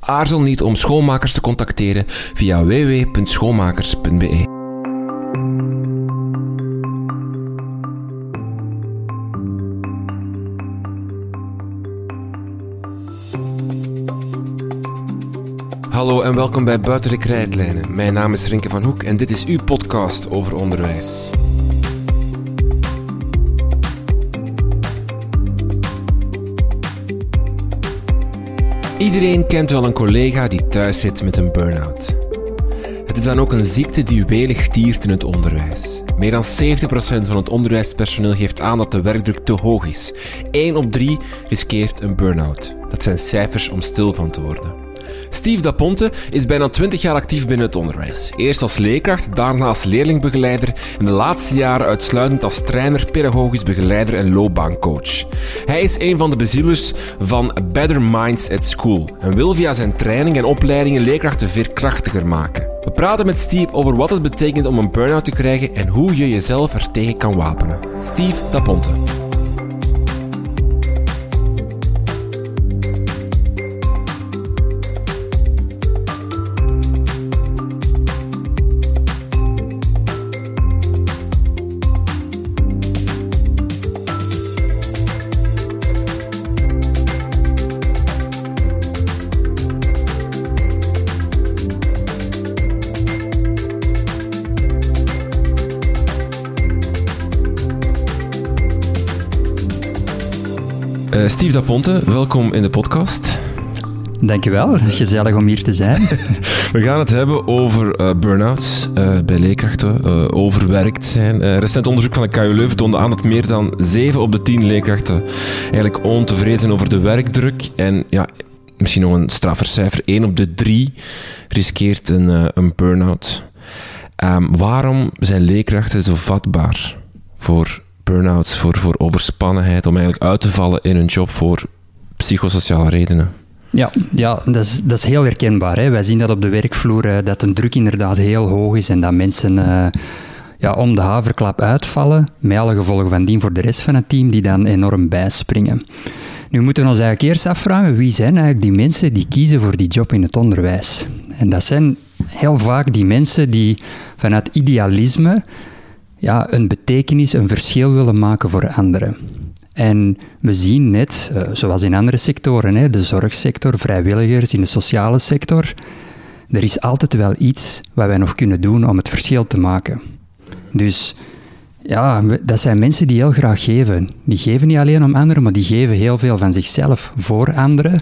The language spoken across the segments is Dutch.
Aarzel niet om schoonmakers te contacteren via www.schoonmakers.be. Hallo en welkom bij Buiten de Krijtlijnen. Mijn naam is Rinke van Hoek en dit is uw podcast over onderwijs. Iedereen kent wel een collega die thuis zit met een burn-out. Het is dan ook een ziekte die welig tiert in het onderwijs. Meer dan 70% van het onderwijspersoneel geeft aan dat de werkdruk te hoog is. 1 op 3 riskeert een burn-out. Dat zijn cijfers om stil van te worden. Steve Daponte is bijna 20 jaar actief binnen het onderwijs. Eerst als leerkracht, daarna als leerlingbegeleider en de laatste jaren uitsluitend als trainer, pedagogisch begeleider en loopbaancoach. Hij is een van de bezielers van Better Minds at School en wil via zijn training en opleidingen leerkrachten veerkrachtiger maken. We praten met Steve over wat het betekent om een burn-out te krijgen en hoe je jezelf er tegen kan wapenen. Steve Daponte. Uh, Steve Daponte, welkom in de podcast. Dankjewel, gezellig om hier te zijn. We gaan het hebben over uh, burn-outs uh, bij leerkrachten, overwerkt zijn. recent onderzoek van de KU Leuven toonde aan dat meer dan 7 op de 10 leerkrachten eigenlijk ontevreden zijn over de werkdruk. En ja, misschien nog een straffer cijfer, 1 op de 3 riskeert een, een burn-out. Um, waarom zijn leerkrachten zo vatbaar voor burn-outs, voor, voor overspannenheid, om eigenlijk uit te vallen in een job voor psychosociale redenen. Ja, ja dat, is, dat is heel herkenbaar. Hè. Wij zien dat op de werkvloer, uh, dat de druk inderdaad heel hoog is en dat mensen uh, ja, om de haverklap uitvallen, met alle gevolgen van dien voor de rest van het team, die dan enorm bijspringen. Nu moeten we ons eigenlijk eerst afvragen, wie zijn eigenlijk die mensen die kiezen voor die job in het onderwijs? En dat zijn heel vaak die mensen die vanuit idealisme ja, een betekenis, een verschil willen maken voor anderen. En we zien net, uh, zoals in andere sectoren, hè, de zorgsector, vrijwilligers, in de sociale sector, er is altijd wel iets wat wij nog kunnen doen om het verschil te maken. Dus ja, dat zijn mensen die heel graag geven. Die geven niet alleen om anderen, maar die geven heel veel van zichzelf voor anderen.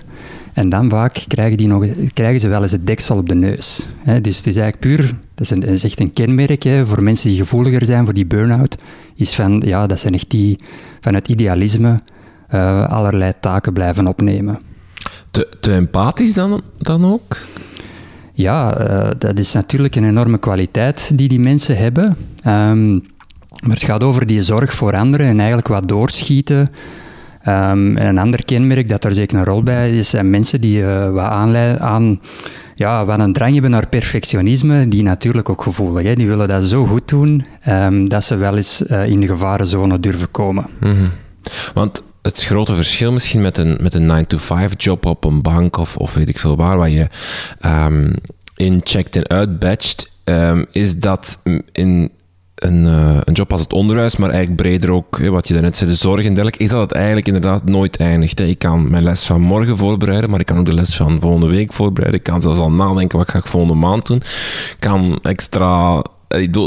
En dan vaak krijgen, die nog, krijgen ze wel eens het deksel op de neus. dus het is eigenlijk puur, dat is, een, echt een kenmerk voor mensen die gevoeliger zijn voor die burn-out, is van, ja, dat zijn echt die van het idealisme uh, allerlei taken blijven opnemen. Te, te empathisch dan, dan ook? Ja, uh, dat is natuurlijk een enorme kwaliteit die die mensen hebben. Um, maar het gaat over die zorg voor anderen en eigenlijk wat doorschieten Um, en een ander kenmerk dat er zeker een rol bij is, zijn mensen die uh, wat aanleiden aan ja, wat een drang hebben naar perfectionisme, die natuurlijk ook gevoelig. Hè. Die willen dat zo goed doen um, dat ze wel eens uh, in de gevarenzone durven komen. Mm -hmm. Want het grote verschil misschien met een, met een 9-to-5-job op een bank of, of weet ik veel waar, waar je um, incheckt en uitbatcht, is dat in een, uh, een, job als het onderwijs, maar eigenlijk breder ook, hè, wat je daarnet zei, de zorg en dergelijke, is dat het eigenlijk inderdaad nooit eindigt. Ik kan mijn les van morgen voorbereiden, maar ik kan ook de les van volgende week voorbereiden. Ik kan zelfs al nadenken, wat ga ik volgende maand doen. Ik kan extra...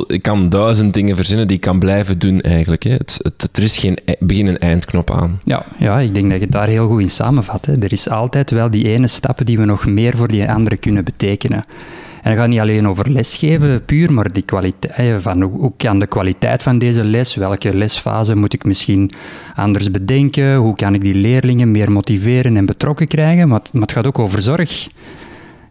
Ik kan duizend dingen verzinnen die ik kan blijven doen eigenlijk. Hè. Het, het, er is geen e-, begin- en eindknop aan. Ja, ja, ik denk dat je het daar heel goed in samenvat. Hè. Er is altijd wel die ene stappen die we nog meer voor die andere kunnen betekenen. En dat gaat niet alleen over lesgeven puur, maar die kwaliteit, van hoe kan de kwaliteit van deze les, welke lesfase moet ik misschien anders bedenken, hoe kan ik die leerlingen meer motiveren en betrokken krijgen, maar het, het gaat ook over zorg.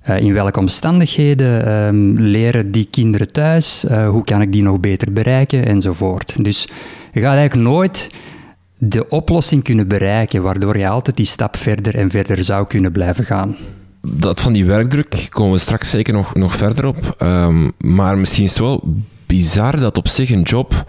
Uh, in welke omstandigheden um, leren die kinderen thuis? Uh, hoe kan ik die nog beter bereiken? Enzovoort. Dus je gaat eigenlijk nooit de oplossing kunnen bereiken, waardoor je altijd die stap verder en verder zou kunnen blijven gaan. Dat van die werkdruk komen we straks zeker nog, nog verder op. Um, maar misschien is het wel bizar dat op zich een job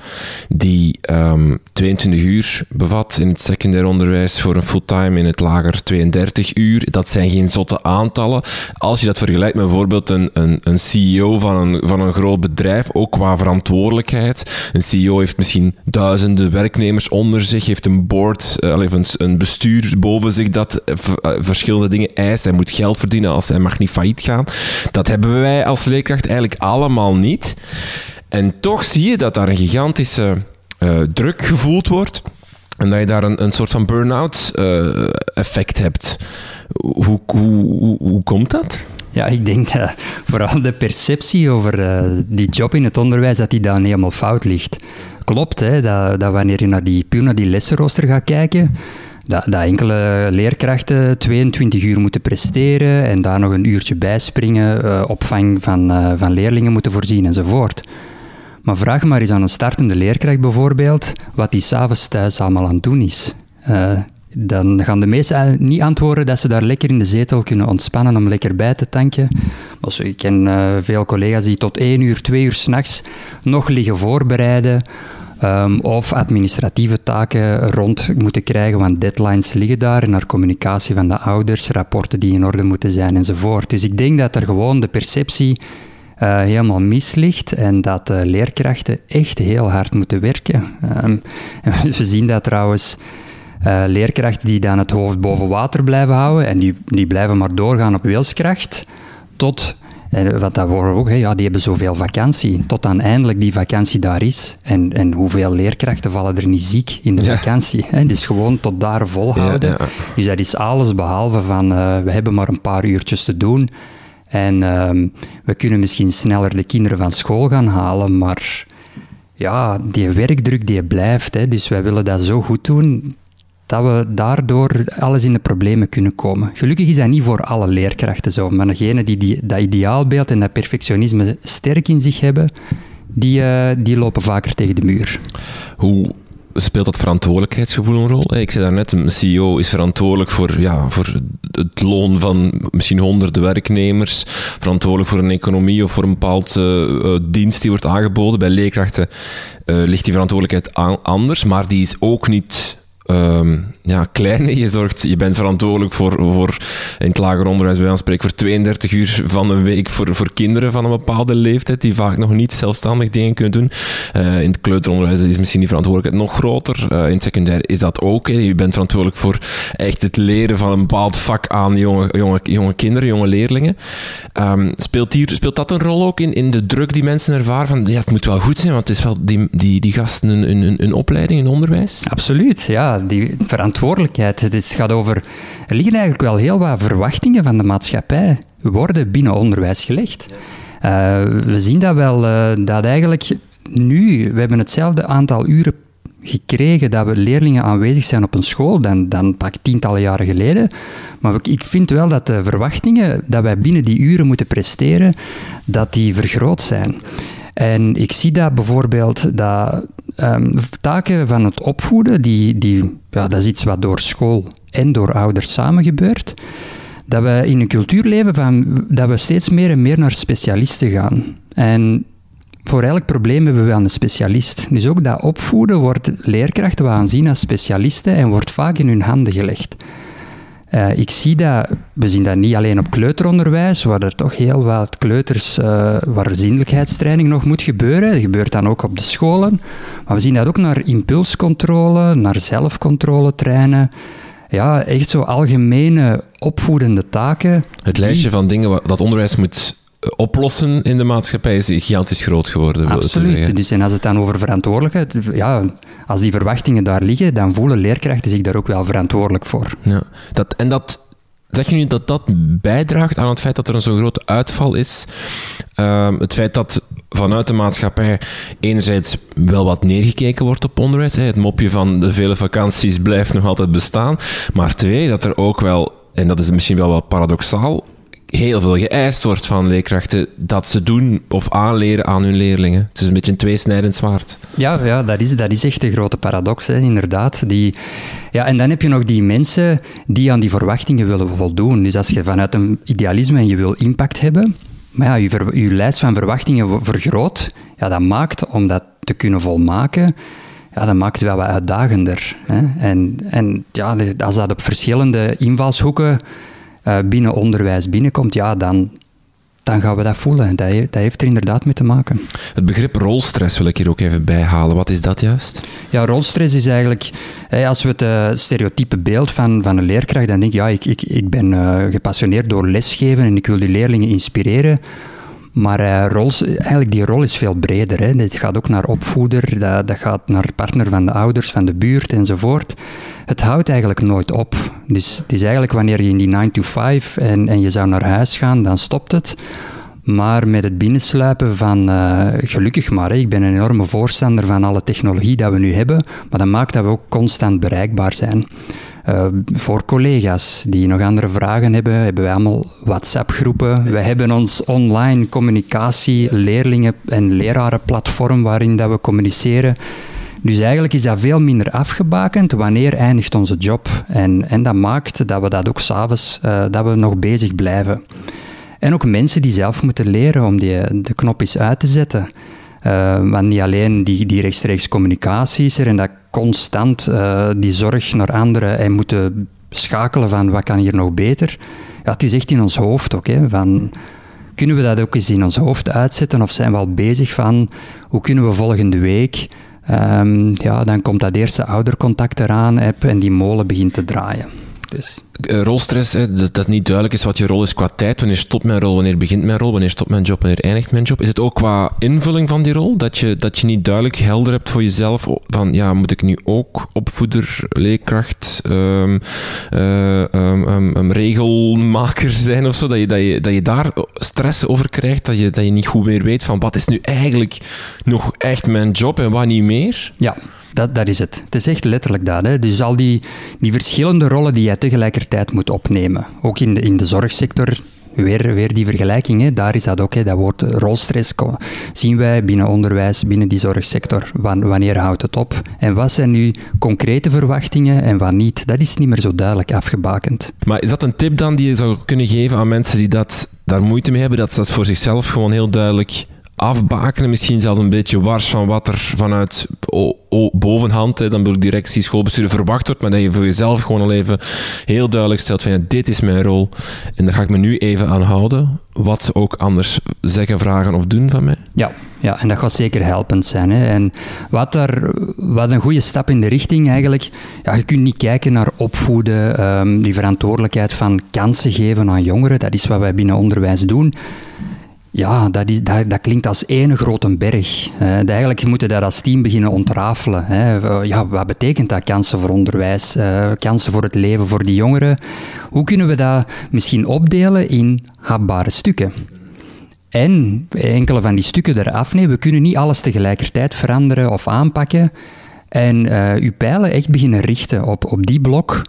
die um, ehm, 22 uur bevat in het secundair onderwijs voor een fulltime in het lager 32 uur, dat zijn geen zotte aantallen. Als je dat vergelijkt met bijvoorbeeld een, een, een CEO van een, van een groot bedrijf, ook qua verantwoordelijkheid. Een CEO heeft misschien duizenden werknemers onder zich, heeft een board, uh, een, een bestuur boven zich dat uh, verschillende dingen eist. Hij moet geld verdienen als hij mag niet failliet gaan. Dat hebben wij als leerkracht eigenlijk allemaal niet. En toch zie je dat daar een gigantische uh, druk gevoeld wordt. En dat je daar een, een soort van burn-out uh, effect hebt. Hoe, hoe, hoe, komt dat? Ja, ik denk dat vooral de perceptie over uh, die job in het onderwijs, dat die dan helemaal fout ligt. Klopt, hè, dat, wanneer je naar die, puur naar die lessenrooster gaat kijken, dat, dat, enkele leerkrachten 22 uur moeten presteren en daar nog een uurtje bijspringen, uh, opvang van, van leerlingen moeten voorzien enzovoort. Maar vraag maar eens aan een startende leerkracht bijvoorbeeld wat die s'avonds thuis allemaal aan het doen is. Uh, dan gaan de meesten niet antwoorden dat ze daar lekker in de zetel kunnen ontspannen om lekker bij te tanken. Also, ik ken uh, veel collega's die tot één uur, twee uur s'nachts nog liggen voorbereiden. Um, of administratieve taken rond moeten krijgen, want deadlines liggen daar, naar communicatie van de ouders, rapporten die in orde moeten zijn enzovoort. Dus ik denk dat er gewoon de perceptie uh, helemaal misligt en dat uh, leerkrachten echt heel hard moeten werken. Um, we zien dat trouwens uh, leerkrachten die dan het hoofd boven water blijven houden en die, die blijven maar doorgaan op wilskracht tot... En wat dat worden ook, hè, ja, die hebben zoveel vakantie. Tot dan eindelijk die vakantie daar is. En, en hoeveel leerkrachten vallen er niet ziek in de vakantie? Hè? Dus gewoon tot daar volhouden. Ja, ja. Dus dat is alles behalve van, uh, we hebben maar een paar uurtjes te doen. En um, we kunnen misschien sneller de kinderen van school gaan halen, maar ja, die werkdruk die blijft. Hè. Dus wij willen dat zo goed doen dat we daardoor alles in de problemen kunnen komen. Gelukkig is dat niet voor alle leerkrachten zo, maar degenen die, dat ideaalbeeld en dat perfectionisme sterk in zich hebben, die, uh, die lopen vaker tegen de muur. Hoe speelt dat verantwoordelijkheidsgevoel een rol? Ik zei daarnet, een CEO is verantwoordelijk voor, ja, voor het loon van misschien honderden werknemers, verantwoordelijk voor een economie of voor een bepaald uh, dienst die wordt aangeboden. Bij leerkrachten ligt die verantwoordelijkheid anders, maar die is ook niet um, ja, kleine. Je, zorgt, je bent verantwoordelijk voor, voor in het lager onderwijs, bij ons spreken, voor 32 uur van een week voor, voor kinderen van een bepaalde leeftijd, die vaak nog niet zelfstandig dingen kunnen doen. Uh, in het kleuteronderwijs is misschien die verantwoordelijkheid nog groter. Uh, in het secundair is dat ook. Hè. Je bent verantwoordelijk voor echt het leren van een bepaald vak aan jonge, jonge, jonge kinderen, jonge leerlingen. Um, speelt, hier, speelt dat een rol ook in, in de druk die mensen ervaren? Van, ja, het moet wel goed zijn, want het is wel die, die, die gasten een, een, een opleiding, een onderwijs? Absoluut, ja. Die verantwoordelijkheid verantwoordelijkheid. Het gaat over, er liggen eigenlijk wel heel wat verwachtingen van de maatschappij worden binnen onderwijs gelegd. Uh, we zien dat wel, uh, dat eigenlijk nu, we hebben hetzelfde aantal uren gekregen dat we leerlingen aanwezig zijn op een school dan, dan pak tientallen jaren geleden. Maar ik vind wel dat de verwachtingen dat wij binnen die uren moeten presteren, dat die vergroot zijn. En ik zie dat bijvoorbeeld dat um, taken van het opvoeden, die, die, ja, dat is iets wat door school en door ouders samen gebeurt. Dat we in een cultuur leven van, dat we steeds meer en meer naar specialisten gaan. En voor elk probleem hebben we wel een specialist. Dus ook dat opvoeden wordt leerkrachten aanzien als specialisten en wordt vaak in hun handen gelegd. Uh, ik zie dat, we zien dat niet alleen op kleuteronderwijs, waar er toch heel wat kleuters, uh, waar nog moet gebeuren. Dat gebeurt dan ook op de scholen. Maar we zien dat ook naar impulscontrole, naar zelfcontrole trainen. Ja, echt zo algemene opvoedende taken. Het lijstje van dingen dat onderwijs moet oplossen in de maatschappij is gigantisch groot geworden. Absoluut. Dus en als het dan over verantwoordelijkheid, ja, als die verwachtingen daar liggen, dan voelen leerkrachten zich daar ook wel verantwoordelijk voor. Ja, dat, en dat, zeg je nu dat dat bijdraagt aan het feit dat er een zo grote uitval is? Uh, het feit dat vanuit de maatschappij enerzijds wel wat neergekeken wordt op onderwijs. Hè, het mopje van de vele vakanties blijft nog altijd bestaan. Maar twee, dat er ook wel, en dat is misschien wel wat paradoxaal, heel veel geëist wordt van leerkrachten dat ze doen of aanleren aan hun leerlingen. Het is een beetje een tweesnijdend zwaard. Ja, ja dat, is, dat is echt een grote paradox, hè, inderdaad. Die, ja, en dan heb je nog die mensen die aan die verwachtingen willen voldoen. Dus als je vanuit een idealisme en je wil impact hebben, maar ja, je, lijst van verwachtingen vergroot, ja, dat maakt om dat te kunnen volmaken ja, dat maakt het wel wat uitdagender. Hè? En, en ja, als dat op verschillende invalshoeken uh, binnen onderwijs binnenkomt, ja, dan, dan gaan we dat voelen. Dat, dat heeft er inderdaad mee te maken. Het begrip rolstress wil ik hier ook even bijhalen. Wat is dat juist? Ja, rolstress is eigenlijk, als we het uh, stereotype beeld van, van een leerkracht, dan denk je, ja, ik, ik, ik ben uh, gepassioneerd door lesgeven en ik wil die leerlingen inspireren. Maar uh, rols, eigenlijk die rol is veel breder. Hè. Het gaat ook naar opvoeder, dat, dat gaat naar partner van de ouders, van de buurt enzovoort. Het houdt eigenlijk nooit op. Dus het is eigenlijk wanneer je in die 9 to 5 en, en je zou naar huis gaan, dan stopt het. Maar met het binnensluipen van, uh, gelukkig maar, ik ben een enorme voorstander van alle technologie dat we nu hebben, maar dat maakt dat we ook constant bereikbaar zijn. Uh, voor collega's die nog andere vragen hebben, hebben wij allemaal WhatsApp-groepen. We hebben ons online communicatie, leerlingen- en lerarenplatform waarin dat we communiceren. Dus eigenlijk is dat veel minder afgebakend wanneer eindigt onze job. En, en dat maakt dat we dat ook s'avonds, uh, dat we nog bezig blijven. En ook mensen die zelf moeten leren om die, de knop eens uit te zetten. Uh, want niet alleen die, die rechtstreeks communicatie is er en dat constant uh, die zorg naar anderen en moeten schakelen van wat kan hier nog beter. Ja, het is echt in ons hoofd ook. Van, kunnen we dat ook eens in ons hoofd uitzetten of zijn we al bezig van hoe kunnen we volgende week um, ja, dan komt dat eerste oudercontact eraan app en die molen begint te draaien. Dus. Eh, rolstress, hè, dat, niet duidelijk is wat je rol is qua tijd. Wanneer stopt mijn rol, wanneer begint mijn rol, wanneer stopt mijn job, wanneer eindigt mijn job. Is het ook qua invulling van die rol? Dat je, dat je niet duidelijk helder hebt voor jezelf van, ja, moet ik nu ook opvoeder, leerkracht, um, uh, um, regelmaker zijn of zo? Dat je, dat, je, dat je daar stress over krijgt, dat je, dat je niet goed meer weet van, wat is nu eigenlijk nog echt mijn job en wat niet meer? Ja, dat, dat is het. Het is echt letterlijk dat. Hè. Dus al die, die verschillende rollen die jij tegelijkertijd moet opnemen. Ook in de, in de zorgsector, weer, weer die vergelijking, hè. daar is dat ook. Hè. Dat woord rolstress zien wij binnen onderwijs, binnen die zorgsector. Wanneer houdt het op? En wat zijn nu concrete verwachtingen en wat niet? Dat is niet meer zo duidelijk afgebakend. Maar is dat een tip dan die je zou kunnen geven aan mensen die dat, daar moeite mee hebben, dat ze dat voor zichzelf gewoon heel duidelijk afbakenen, misschien zelfs een beetje wars van wat er vanuit bovenhand, hè, dan bedoel ik directie, schoolbestuur, verwacht wordt, maar dat je voor jezelf gewoon al even heel duidelijk stelt van ja, dit is mijn rol en daar ga ik me nu even aan houden, wat ze ook anders zeggen, vragen of doen van mij. Ja, ja en dat gaat zeker helpend zijn. Hè. En wat, daar, wat een goede stap in de richting eigenlijk, ja, je kunt niet kijken naar opvoeden, um, die verantwoordelijkheid van kansen geven aan jongeren, dat is wat wij binnen onderwijs doen. Ja, dat, dat, klinkt als één grote berg. eigenlijk moeten we dat als team beginnen ontrafelen. Hè. Ja, wat betekent dat kansen voor onderwijs, uh, kansen voor het leven voor die jongeren? Hoe kunnen we dat misschien opdelen in hapbare stukken? En enkele van die stukken eraf nemen. We kunnen niet alles tegelijkertijd veranderen of aanpakken. En uh, uw pijlen echt beginnen richten op, op die blok.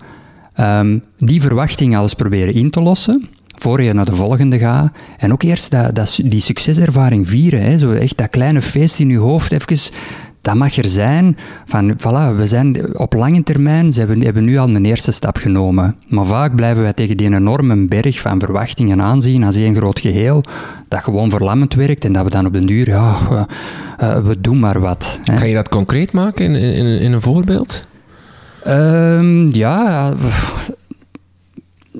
Um, die verwachting alles proberen in te lossen voor je naar de volgende gaat. En ook eerst dat, dat, die succeservaring vieren. Hè. Zo echt dat kleine feest in je hoofd even dat mag er zijn. Van, voilà, we zijn op lange termijn, ze hebben, hebben nu al een eerste stap genomen. Maar vaak blijven wij tegen die enorme berg van verwachtingen aanzien als één groot geheel, dat gewoon verlammend werkt en dat we dan op den duur, ja, we, we doen maar wat. Hè. Kan je dat concreet maken in, in, in een voorbeeld? Um, ja,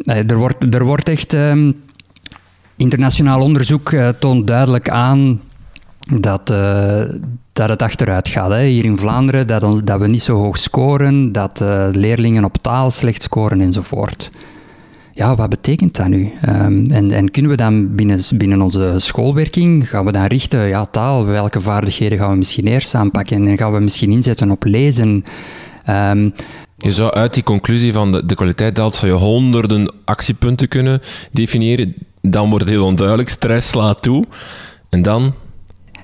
er, wordt, er wordt echt. Um, internationaal onderzoek uh, toont duidelijk aan dat, uh, dat het achteruit gaat. Hè. Hier in Vlaanderen, dat, dat we niet zo hoog scoren, dat leerlingen op taal slecht scoren enzovoort. Ja, wat betekent dat nu? Um, en, en, kunnen we dan binnen, binnen onze schoolwerking, gaan we dan richten, ja, taal, welke vaardigheden gaan we misschien eerst aanpakken en gaan we misschien inzetten op lezen? Um, je zou uit die conclusie van de, de kwaliteit daalt, zou je honderden actiepunten kunnen definiëren. Dan wordt het heel onduidelijk. Stress slaat toe. En dan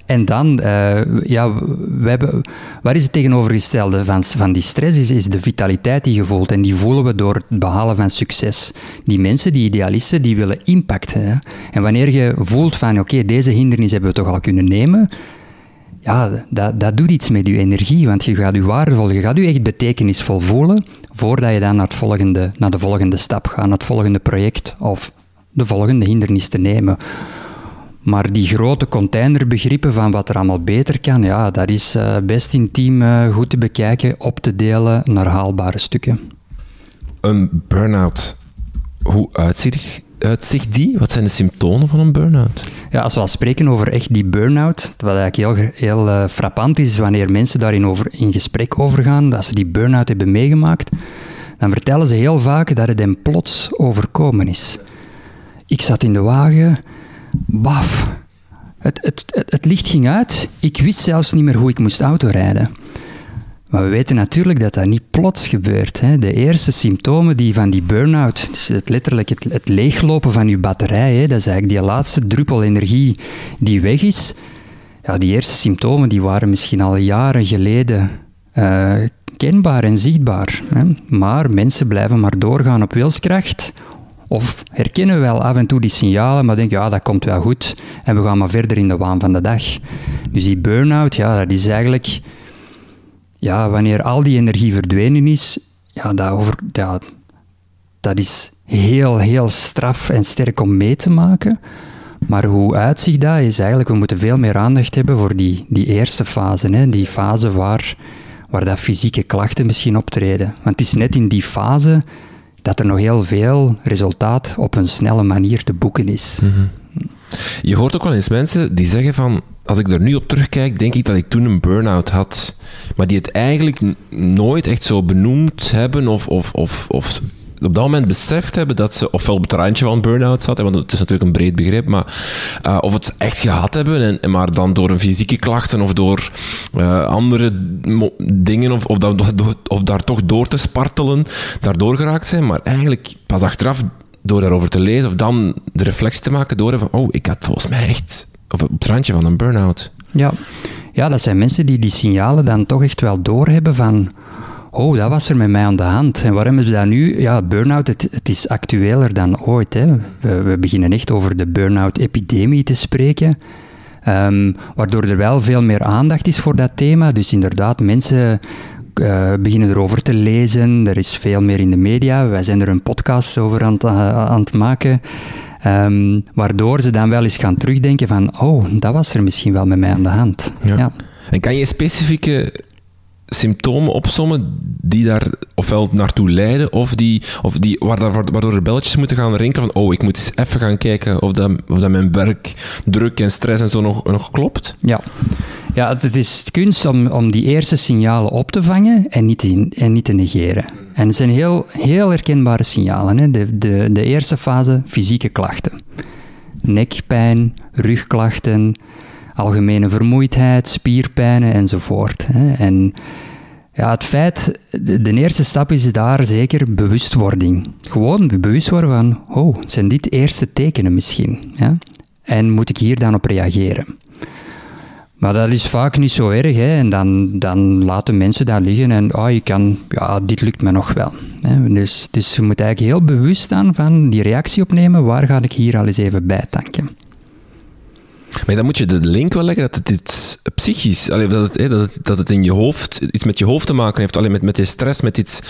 En dan, uh, ja, we hebben, waar is het tegenovergestelde van, van die stress? Is, is de vitaliteit die je voelt. En die voelen we door het behalen van succes. Die mensen, die idealisten, die willen impact. En wanneer je voelt van, oké, deze hindernis hebben we toch al kunnen nemen, ja, dat, dat doet iets met je energie, want je gaat je waardevol, je gaat je echt betekenisvol voelen voordat je dan naar, het volgende, naar de volgende stap gaat, naar het volgende project of de volgende hindernis te nemen. Maar die grote containerbegrippen van wat er allemaal beter kan, ja, dat is uh, best intiem uh, goed te bekijken, op te delen naar haalbare stukken. Een burn-out, hoe uitziet, uitzicht die? Wat zijn de symptomen van een burn-out? Ja, als we al spreken over echt die burn-out, wat eigenlijk heel, heel uh, frappant is wanneer mensen daarin over, in gesprek over gaan, als ze die burn-out hebben meegemaakt, dan vertellen ze heel vaak dat het hen plots overkomen is. Ik zat in de wagen, baf, het, het, het, het licht ging uit, ik wist zelfs niet meer hoe ik moest autorijden. Maar we weten natuurlijk dat dat niet plots gebeurt. Hè. De eerste symptomen die van die burn-out, dus het, letterlijk het, leeglopen van je batterij, hè, dat is eigenlijk die laatste druppel energie die weg is. Ja, die eerste symptomen die waren misschien al jaren geleden uh, kenbaar en zichtbaar. Hè. Maar mensen blijven maar doorgaan op wilskracht. Of herkennen wel af en toe die signalen, maar denken, ja, dat komt wel goed. En we gaan maar verder in de waan van de dag. Dus die burn-out, ja, dat is eigenlijk ja, wanneer al die energie verdwenen is, ja, dat, over, ja, dat is heel, heel straf en sterk om mee te maken. Maar hoe uitziet dat is eigenlijk, we moeten veel meer aandacht hebben voor die, die eerste fase. Hè? Die fase waar, waar dat fysieke klachten misschien optreden. Want het is net in die fase dat er nog heel veel resultaat op een snelle manier te boeken is. Mhm. Je hoort ook wel eens mensen die zeggen van als ik er nu op terugkijk, denk ik dat ik toen een burn-out had. Maar die het eigenlijk nooit echt zo benoemd hebben of, of, of, of op dat moment beseft hebben dat ze ofwel op het randje van burn-out zat, want het is natuurlijk een breed begrip, maar uh, of het echt gehad hebben, en, maar dan door een fysieke klachten of door uh, andere dingen, of, of, dat, of daar toch door te spartelen, daardoor geraakt zijn, maar eigenlijk pas achteraf door daarover te lezen of dan de reflectie te maken door van, oh, ik had volgens mij echt of op het randje van een burn-out. Ja. ja, dat zijn mensen die die signalen dan toch echt wel doorhebben van oh, dat was er met mij aan de hand. En waarom is dat nu? Ja, burn-out, het, is actueler dan ooit. Hè. We, we beginnen echt over de burn-out-epidemie te spreken. Ehm, waardoor er wel veel meer aandacht is voor dat thema. Dus inderdaad, mensen uh, beginnen erover te lezen. Er is veel meer in de media. Wij zijn er een podcast over aan uh, aan het maken. Um, waardoor ze dan wel eens gaan terugdenken van, oh, dat was er misschien wel met mij aan de hand. Ja. En kan je specifieke symptomen opsommen die daar ofwel naartoe leiden, of, die, of die, waardoor er belletjes moeten gaan rinkelen van, oh, ik moet eens even gaan kijken of dat, of dat mijn werk, druk en stress en zo nog, nog klopt? Ja. Ja, het is kunst om, om die eerste signalen op te vangen en niet, in, en niet te negeren. En het zijn heel, heel herkenbare signalen. Hè. De, de, de eerste fase, fysieke klachten. Nekpijn, rugklachten, algemene vermoeidheid, spierpijnen enzovoort. Hè. En ja, het feit, de, eerste stap is daar zeker bewustwording. Gewoon bewust worden van, oh, zijn dit eerste tekenen misschien? Ja? En moet ik hier dan op reageren? Maar dat is vaak niet zo erg. Hè. En dan, dan laten mensen daar liggen en oh, je kan, ja, dit lukt me nog wel. Hè. Dus, dus je moet eigenlijk heel bewust staan van die reactie opnemen. Waar ga ik hier al eens even bij tanken? Maar dan moet je de link wel leggen dat het iets psychisch, allee, dat, het, dat, het, dat het in je hoofd, iets met je hoofd te maken heeft, alleen met, met je stress, met iets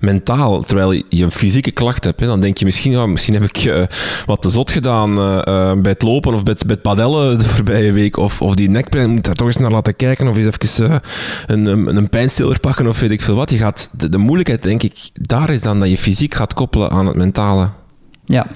mentaal. Terwijl je een fysieke klacht hebt, dan denk je misschien, misschien heb ik uh, wat te zot gedaan uh, uh, bij het lopen of bij bij het padellen de voorbije week, of, of die nekpijn, moet daar toch eens naar laten kijken, of eens even een, een, een pijnstiller pakken, of weet ik veel wat. Je gaat, de, de moeilijkheid, denk ik, daar is dan dat je fysiek gaat koppelen aan het mentale. Ja.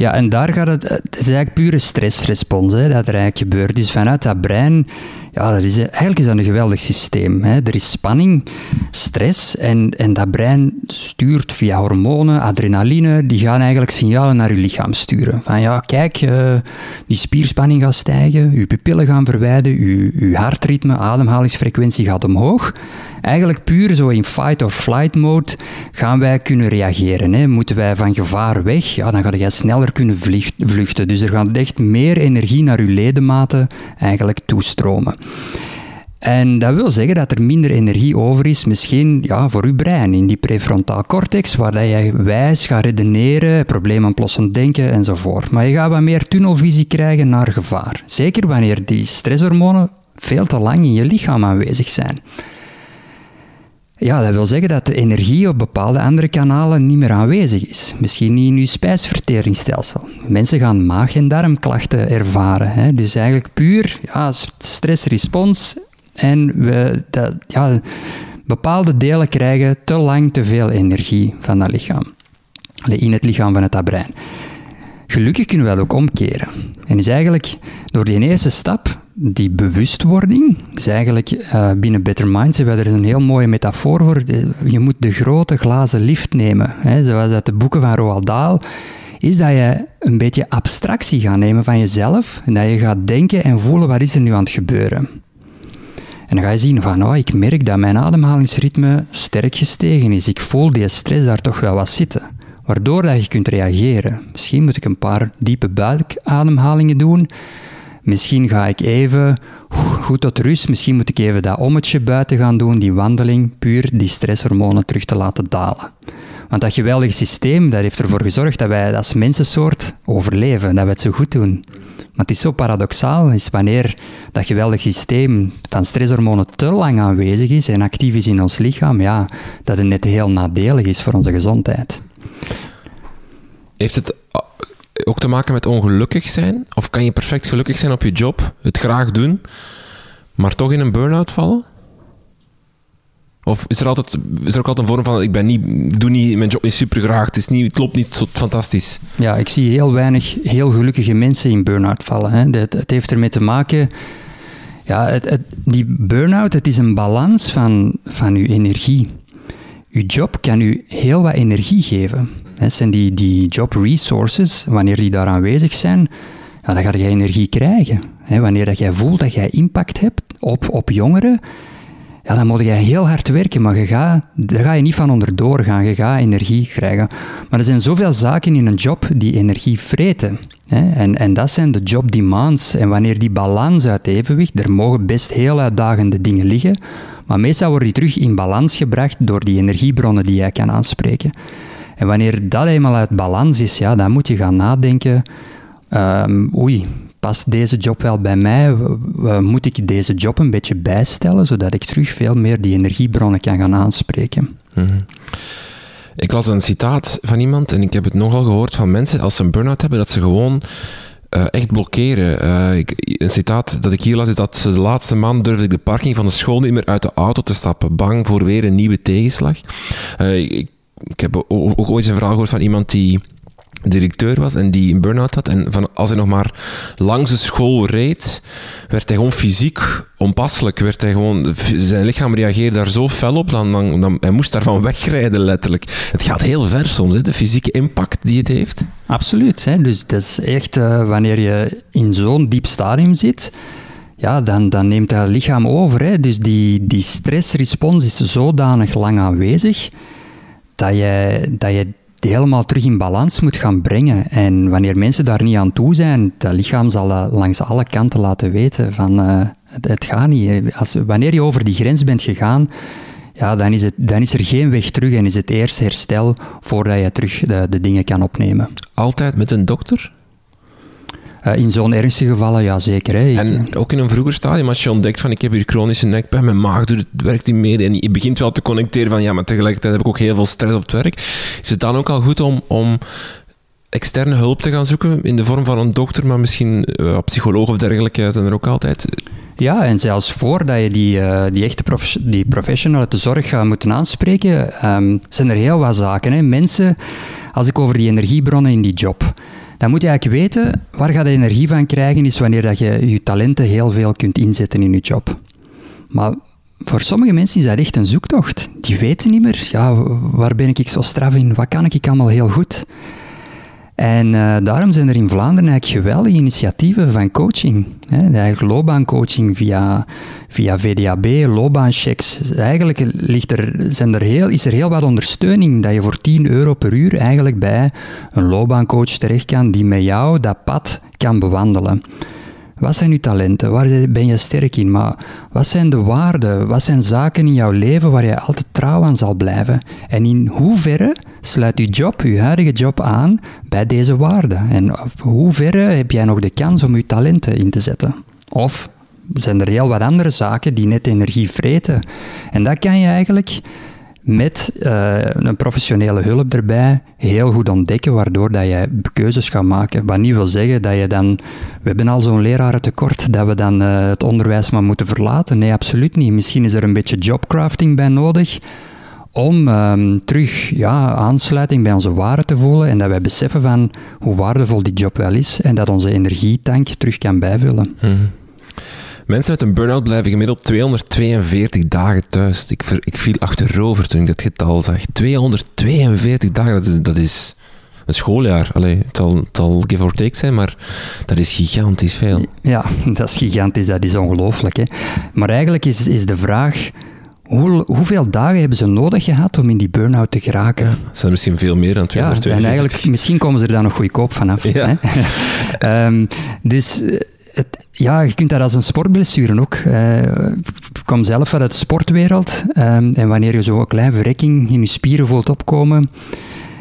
Ja, en daar gaat het... Het is eigenlijk pure stressrespons hè, dat er eigenlijk gebeurt. Dus vanuit dat brein ja, dat is, eigenlijk is dat een geweldig systeem. Hè. Er is spanning, stress en, en dat brein stuurt via hormonen, adrenaline, die gaan eigenlijk signalen naar je lichaam sturen. Van ja, kijk, uh, die spierspanning gaat stijgen, je pupillen gaan verwijden, je, hartritme, ademhalingsfrequentie gaat omhoog. Eigenlijk puur zo in fight or flight mode gaan wij kunnen reageren. Hè. Moeten wij van gevaar weg, ja, dan ga je sneller kunnen vluchten. Dus er gaat echt meer energie naar je ledematen eigenlijk toestromen. En dat wil zeggen dat er minder energie over is, misschien ja, voor je brein, in die prefrontaal cortex, waar je wijs gaat redeneren, probleemoplossend denken enzovoort. Maar je gaat wat meer tunnelvisie krijgen naar gevaar. Zeker wanneer die stresshormonen veel te lang in je lichaam aanwezig zijn. Ja, dat wil zeggen dat de energie op bepaalde andere kanalen niet meer aanwezig is. Misschien niet in uw spijsverteringsstelsel. Mensen gaan maag- en darmklachten ervaren. Hè. Dus eigenlijk puur ja, stressrespons. En we, dat, ja, bepaalde delen krijgen te lang te veel energie van dat lichaam. In het lichaam van het brein. Gelukkig kunnen we dat ook omkeren. En is eigenlijk door die eerste stap, die bewustwording, is eigenlijk uh, binnen Better Minds hebben er een heel mooie metafoor voor. Je moet de grote glazen lift nemen. Hè, zoals uit de boeken van Roald Dahl is dat je een beetje abstractie gaat nemen van jezelf en dat je gaat denken en voelen wat is er nu aan het gebeuren. En dan ga je zien van, oh, ik merk dat mijn ademhalingsritme sterk gestegen is. Ik voel die stress daar toch wel wat zitten waardoor dat je kunt reageren. Misschien moet ik een paar diepe buikademhalingen doen. Misschien ga ik even goed tot rust. Misschien moet ik even dat ommetje buiten gaan doen, die wandeling, puur die stresshormonen terug te laten dalen. Want dat geweldige systeem dat heeft ervoor gezorgd dat wij als mensensoort overleven, dat we het zo goed doen. Maar het is zo paradoxaal, is wanneer dat geweldig systeem van stresshormonen te lang aanwezig is en actief is in ons lichaam, ja, dat het net heel nadelig is voor onze gezondheid. Heeft het ook te maken met ongelukkig zijn? Of kan je perfect gelukkig zijn op je job, het graag doen, maar toch in een burn-out vallen? Of is er, altijd, is er ook altijd een vorm van: ik ben niet, doe niet mijn job niet super graag, het, is niet, het loopt niet zo fantastisch? Ja, ik zie heel weinig heel gelukkige mensen in burn-out vallen. Hè. Het, het heeft ermee te maken. Ja, het, die burn-out, het is een balans van, van uw energie. Uw job kan u heel wat energie geven. Zijn die, die job resources, wanneer die daar aanwezig zijn, ja, dan ga je energie krijgen. wanneer dat jij voelt dat jij impact hebt op, op jongeren, ja, dan moet je heel hard werken, maar je daar ga je niet van onderdoor gaan. Je gaat energie krijgen. Maar er zijn zoveel zaken in een job die energie vreten. Hè? En, en dat zijn de job demands. En wanneer die balans uit evenwicht, er mogen best heel uitdagende dingen liggen, maar meestal worden die terug in balans gebracht door die energiebronnen die jij kan aanspreken. En wanneer dat eenmaal uit balans is, ja, dan moet je gaan nadenken, um, oei, past deze job wel bij mij? Moet ik deze job een beetje bijstellen, zodat ik terug veel meer die energiebronnen kan gaan aanspreken? Mhm. Ik las een citaat van iemand en ik heb het nogal gehoord van mensen als ze een burn-out hebben, dat ze gewoon uh, echt blokkeren. Uh, ik, een citaat dat ik hier las is dat ze de laatste maand durfde ik de parking van de school niet meer uit de auto te stappen, bang voor weer een nieuwe tegenslag. Uh, ik, ik heb ook ooit een verhaal gehoord van iemand die directeur was en die een burn-out had. En van, als hij nog maar langs de school reed, werd hij gewoon fysiek onpasselijk. Werd hij gewoon, zijn lichaam reageerde daar zo fel op, dan, dan, dan hij moest daarvan wegrijden letterlijk. Het gaat heel ver soms, hè, de fysieke impact die het heeft. Absoluut. Hè. Dus dat is echt, uh, wanneer je in zo'n diep stadium zit, ja, dan, dan neemt dat lichaam over. Hè. Dus die, die stressrespons is zodanig lang aanwezig dat je, dat je helemaal terug in balans moet gaan brengen. En wanneer mensen daar niet aan toe zijn, dat lichaam zal dat langs alle kanten laten weten van uh, het, gaat niet. Als, wanneer je over die grens bent gegaan, ja, dan, is het, dan is er geen weg terug en is het eerst herstel voordat je terug de dingen kan opnemen. Altijd met een dokter? Uh, in zo'n ernstige gevallen, ja zeker. Hè. En ook in een vroeger stadium, als je ontdekt van ik heb hier chronische nekpijn, mijn maag doet het, werkt niet meer en je begint wel te connecteren van ja, maar tegelijkertijd heb ik ook heel veel stress op het werk. Is het dan ook al goed om, om externe hulp te gaan zoeken in de vorm van een dokter, maar misschien uh, psycholoog of dergelijke zijn er ook altijd? Ja, en zelfs voordat je die, uh, die echte prof die professional uit de zorg gaat moeten aanspreken, um, zijn er heel wat zaken. Hè. Mensen, als ik over die energiebronnen in die job dan moet je eigenlijk weten waar je de energie van krijgen is wanneer dat je je talenten heel veel kunt inzetten in je job. Maar voor sommige mensen is dat echt een zoektocht. Die weten niet meer, ja, waar ben ik zo straf in? Wat kan ik allemaal heel goed? En uh, daarom zijn er in Vlaanderen eigenlijk geweldige initiatieven van coaching. Hè? Eigenlijk loopbaancoaching via, via VDAB, loopbaanchecks. Eigenlijk ligt er, zijn er heel, is er heel wat ondersteuning dat je voor 10 euro per uur eigenlijk bij een loopbaancoach terecht kan die met jou dat pad kan bewandelen. Wat zijn je talenten? Waar ben je sterk in? Maar wat zijn de waarden? Wat zijn zaken in jouw leven waar je altijd trouw aan zal blijven? En in hoeverre sluit je job, je huidige job aan bij deze waarden? En hoeverre heb jij nog de kans om je talenten in te zetten? Of zijn er heel wat andere zaken die net energie vreten? En dat kan je eigenlijk met uh, een professionele hulp erbij heel goed ontdekken, waardoor dat je keuzes gaat maken. Wat niet wil zeggen dat je dan... We hebben al zo'n lerarentekort, dat we dan uh, het onderwijs maar moeten verlaten. Nee, absoluut niet. Misschien is er een beetje jobcrafting bij nodig om um, terug ja, aansluiting bij onze waarden te voelen en dat wij beseffen van hoe waardevol die job wel is en dat onze energietank terug kan bijvullen. Mm Mensen met een burn-out blijven gemiddeld 242 dagen thuis. Ik, ik viel achterover toen ik dat getal zag. 242 dagen, dat is, dat is een schooljaar. Allee, het, zal, het zal give or take zijn, maar dat is gigantisch veel. Ja, dat is gigantisch, dat is ongelooflijk. Hè? Maar eigenlijk is, is de vraag... Hoe, hoeveel dagen hebben ze nodig gehad om in die burn-out te geraken? Ja, zijn misschien veel meer dan 242. Ja, en eigenlijk, misschien komen ze er dan nog goedkoop vanaf. Ja. um, dus ja, je kunt dat als een sportblessure ook. Uh, ik kom zelf uit de sportwereld. Um, en wanneer je zo een kleine verrekking in je spieren voelt opkomen,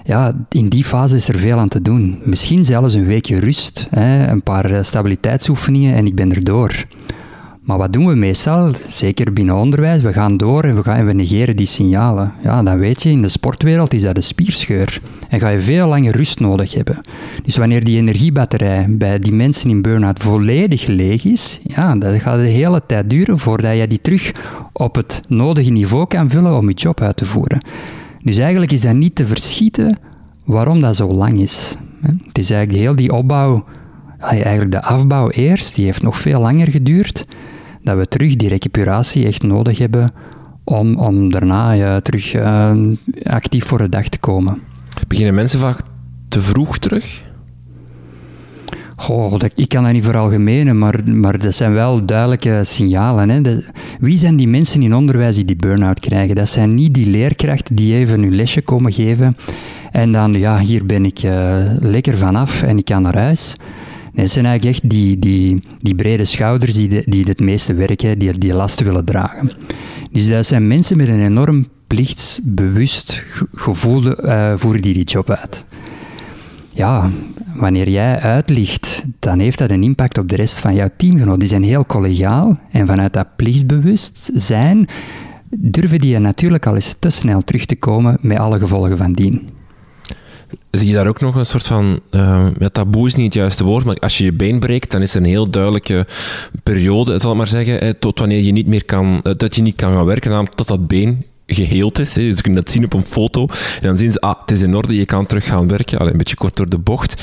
ja, in die fase is er veel aan te doen. Misschien zelfs een weekje rust, hè, een paar eh, stabiliteitsoefeningen en ik ben er door. Maar wat doen we meestal? Zeker binnen onderwijs, we gaan door en we, gaan, we negeren die signalen. Ja, dan weet je, in de sportwereld is dat een spierscheur. En ga je veel langer rust nodig hebben. Dus wanneer die energiebatterij bij die mensen in burn-out volledig leeg is, ja, dat gaat de hele tijd duren voordat je die terug op het nodige niveau kan vullen om je job uit te voeren. Dus eigenlijk is dat niet te verschieten waarom dat zo lang is. Het is eigenlijk heel die opbouw, eigenlijk de afbouw eerst, die heeft nog veel langer geduurd dat we terug die recuperatie echt nodig hebben om, om daarna ja, terug uh, actief voor de dag te komen. Beginnen mensen vaak te vroeg terug? Goh, dat, ik kan dat niet veralgemenen, maar, maar dat zijn wel duidelijke signalen. Hè. De, wie zijn die mensen in onderwijs die die burn-out krijgen? Dat zijn niet die leerkrachten die even hun lesje komen geven en dan, ja, hier ben ik uh, lekker vanaf en ik kan naar huis. Nee, het zijn eigenlijk echt die, die, die brede schouders die, die het meeste werken, die die lasten willen dragen. Dus dat zijn mensen met een enorm plichtsbewust gevoel uh, voeren die die job uit. Ja, wanneer jij uitlicht, dan heeft dat een impact op de rest van jouw teamgenoten. Die zijn heel collegaal en vanuit dat plichtsbewust zijn durven die natuurlijk al eens te snel terug te komen met alle gevolgen van dien zie je daar ook nog een soort van, uh, ja, taboe is niet het juiste woord, maar als je je been breekt, dan is er een heel duidelijke periode, zal maar zeggen, tot wanneer je niet meer kan, eh, dat je niet kan gaan werken, namelijk tot dat been geheeld is. Hè. Je kunt dat zien op een foto. En dan zien ze, ah, het is in orde, je kan terug gaan werken. Allee, een beetje kort door de bocht.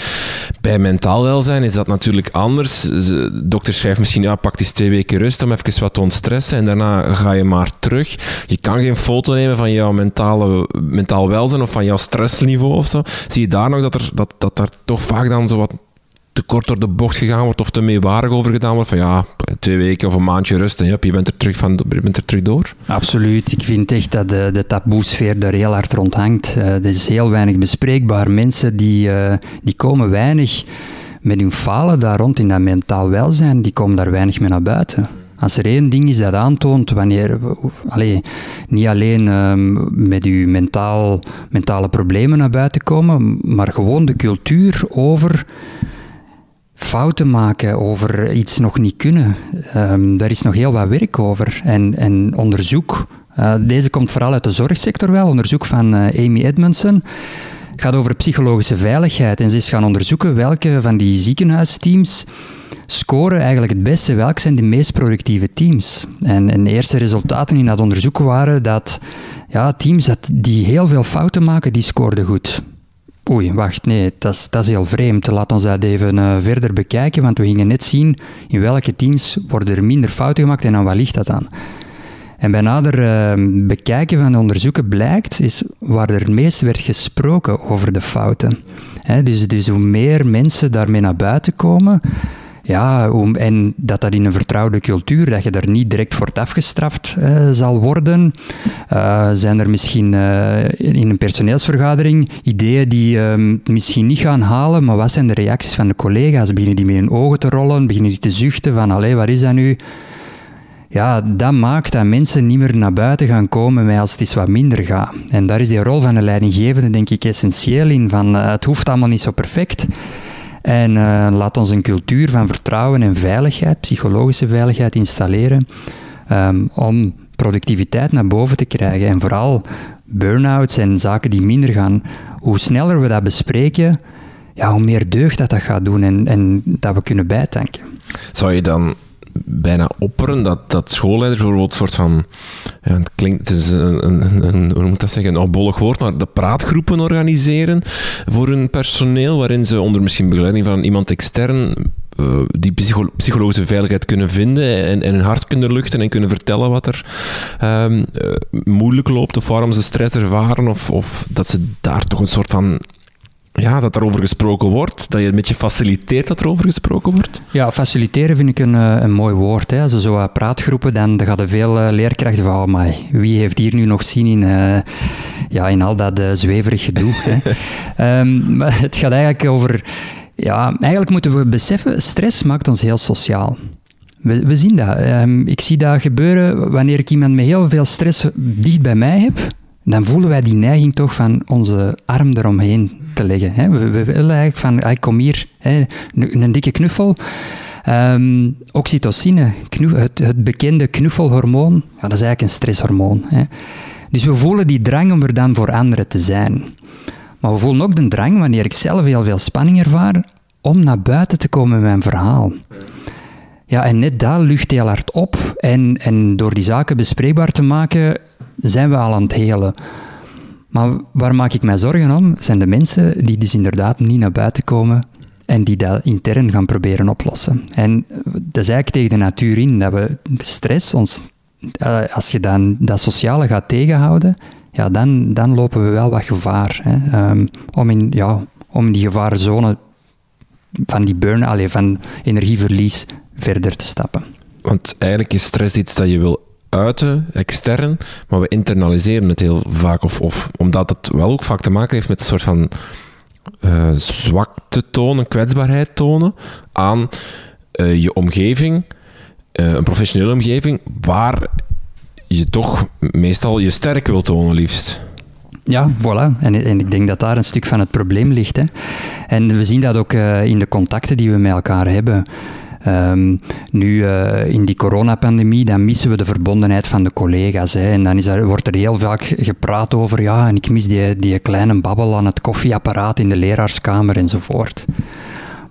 Bij mentaal welzijn is dat natuurlijk anders. De dokter schrijft misschien, ja, pak eens twee weken rust om even wat te ontstressen. En daarna ga je maar terug. Je kan geen foto nemen van jouw mentale, mentaal welzijn of van jouw stressniveau of zo. Zie je daar nog dat er, dat, dat er toch vaak dan zo wat te kort door de bocht gegaan wordt of te meewarig over gedaan wordt. Van ja, twee weken of een maandje rust en je bent er terug, van, je bent er terug door. Absoluut. Ik vind echt dat de, de taboesfeer er heel hard rond hangt. Uh, er is heel weinig bespreekbaar. Mensen die, uh, die komen weinig met hun falen daar rond in dat mentaal welzijn, die komen daar weinig mee naar buiten. Als er één ding is dat aantoont, wanneer, allee, niet alleen um, met uw mentaal, mentale problemen naar buiten komen, maar gewoon de cultuur over fouten maken, over iets nog niet kunnen. Um, daar is nog heel wat werk over. En, en onderzoek, uh, deze komt vooral uit de zorgsector wel, onderzoek van uh, Amy Edmondson, gaat over psychologische veiligheid. En ze is gaan onderzoeken welke van die ziekenhuisteams scoren eigenlijk het beste, welke zijn de meest productieve teams. En, en de eerste resultaten in dat onderzoek waren dat ja, teams dat, die heel veel fouten maken, die scoorden goed. Oei, wacht, nee, dat is, heel vreemd. Laat ons dat even uh, verder bekijken, want we gingen net zien in welke teams worden er minder fouten gemaakt en aan wat ligt dat aan. En bij nader uh, bekijken van de onderzoeken blijkt, is waar er meest werd gesproken over de fouten. dus, dus hoe meer mensen daarmee naar buiten komen, ja, en dat dat in een vertrouwde cultuur, dat je daar niet direct voor afgestraft uh, zal worden. Uh, zijn er misschien uh, in een personeelsvergadering ideeën die ehm, misschien niet gaan halen, maar wat zijn de reacties van de collega's? Beginnen die met hun ogen te rollen? Beginnen die te zuchten van, allee, wat is dat nu? Ja, dat maakt dat mensen niet meer naar buiten gaan komen als het iets wat minder gaat. En daar is die rol van de leidinggevende denk ik essentieel in, van het hoeft allemaal niet zo perfect. En uh, laat ons een cultuur van vertrouwen en veiligheid, psychologische veiligheid installeren, um, om productiviteit naar boven te krijgen. En vooral burn-outs en zaken die minder gaan. Hoe sneller we dat bespreken, ja, hoe meer deugd dat dat gaat doen en, en dat we kunnen bijtanken. Zou je dan bijna opperen dat, dat schoolleiders bijvoorbeeld een soort van, het klinkt, het is een, hoe moet dat zeggen, een opbollig woord, maar de praatgroepen organiseren voor hun personeel, waarin ze onder misschien begeleiding van iemand extern uh, die psychologische veiligheid kunnen vinden en, en hun hart kunnen luchten en kunnen vertellen wat er um, uh, moeilijk loopt of waarom ze stress ervaren of, of dat ze daar toch een soort van ja, dat er over gesproken wordt, dat je een beetje faciliteert dat er over gesproken wordt? Ja, faciliteren vind ik een, eh, een mooi woord. Hè. Als zo praatgroepen, dan, dan gaat er veel uh, leerkrachten van, oh, wie heeft hier nu nog zin in, ja, in al dat uh, zweverig gedoe. hè. Um, maar het gaat eigenlijk over, ja, eigenlijk moeten we beseffen, stress maakt ons heel sociaal. We, we zien dat. Um, ik zie dat gebeuren wanneer ik iemand met heel veel stress dicht bij mij heb, dan voelen wij die neiging toch van onze arm eromheen te leggen. Hè. We, willen eigenlijk van, ik kom hier, hè, een, dikke knuffel. Um, oxytocine, het, bekende knuffelhormoon, ja, dat is eigenlijk een stresshormoon. Hè. Dus we voelen die drang om er dan voor anderen te zijn. Maar we voelen ook de drang, wanneer ik zelf heel veel spanning ervaar, om naar buiten te komen met mijn verhaal. Ja, en net dat lucht heel hard op. En, en door die zaken bespreekbaar te maken, zijn we al aan het helen. Maar waar maak ik mij zorgen om, zijn de mensen die dus inderdaad niet naar buiten komen en die dat intern gaan proberen oplossen. En dat is eigenlijk tegen de natuur in, dat we stress, ons, eh, als je dan dat sociale gaat tegenhouden, ja, dan, dan lopen we wel wat gevaar. Hè, ehm, om, in, ja, om die gevarenzone van die burn, van energieverlies verder te stappen. Want eigenlijk is stress iets dat je wil uiten, extern, maar we internaliseren het heel vaak. Of, of omdat het wel ook vaak te maken heeft met een soort van uh, zwakte tonen, kwetsbaarheid tonen aan uh, je omgeving, uh, een professionele omgeving, waar je toch meestal je sterk wil tonen, liefst. Ja, voilà. En, en, ik denk dat daar een stuk van het probleem ligt. Hè. En we zien dat ook in de contacten die we met elkaar hebben. Um, nu, uh, in die coronapandemie, dan missen we de verbondenheid van de collega's. Hè. En dan is er, wordt er heel vaak gepraat over, ja, en ik mis die, die kleine babbel aan het koffieapparaat in de leraarskamer enzovoort.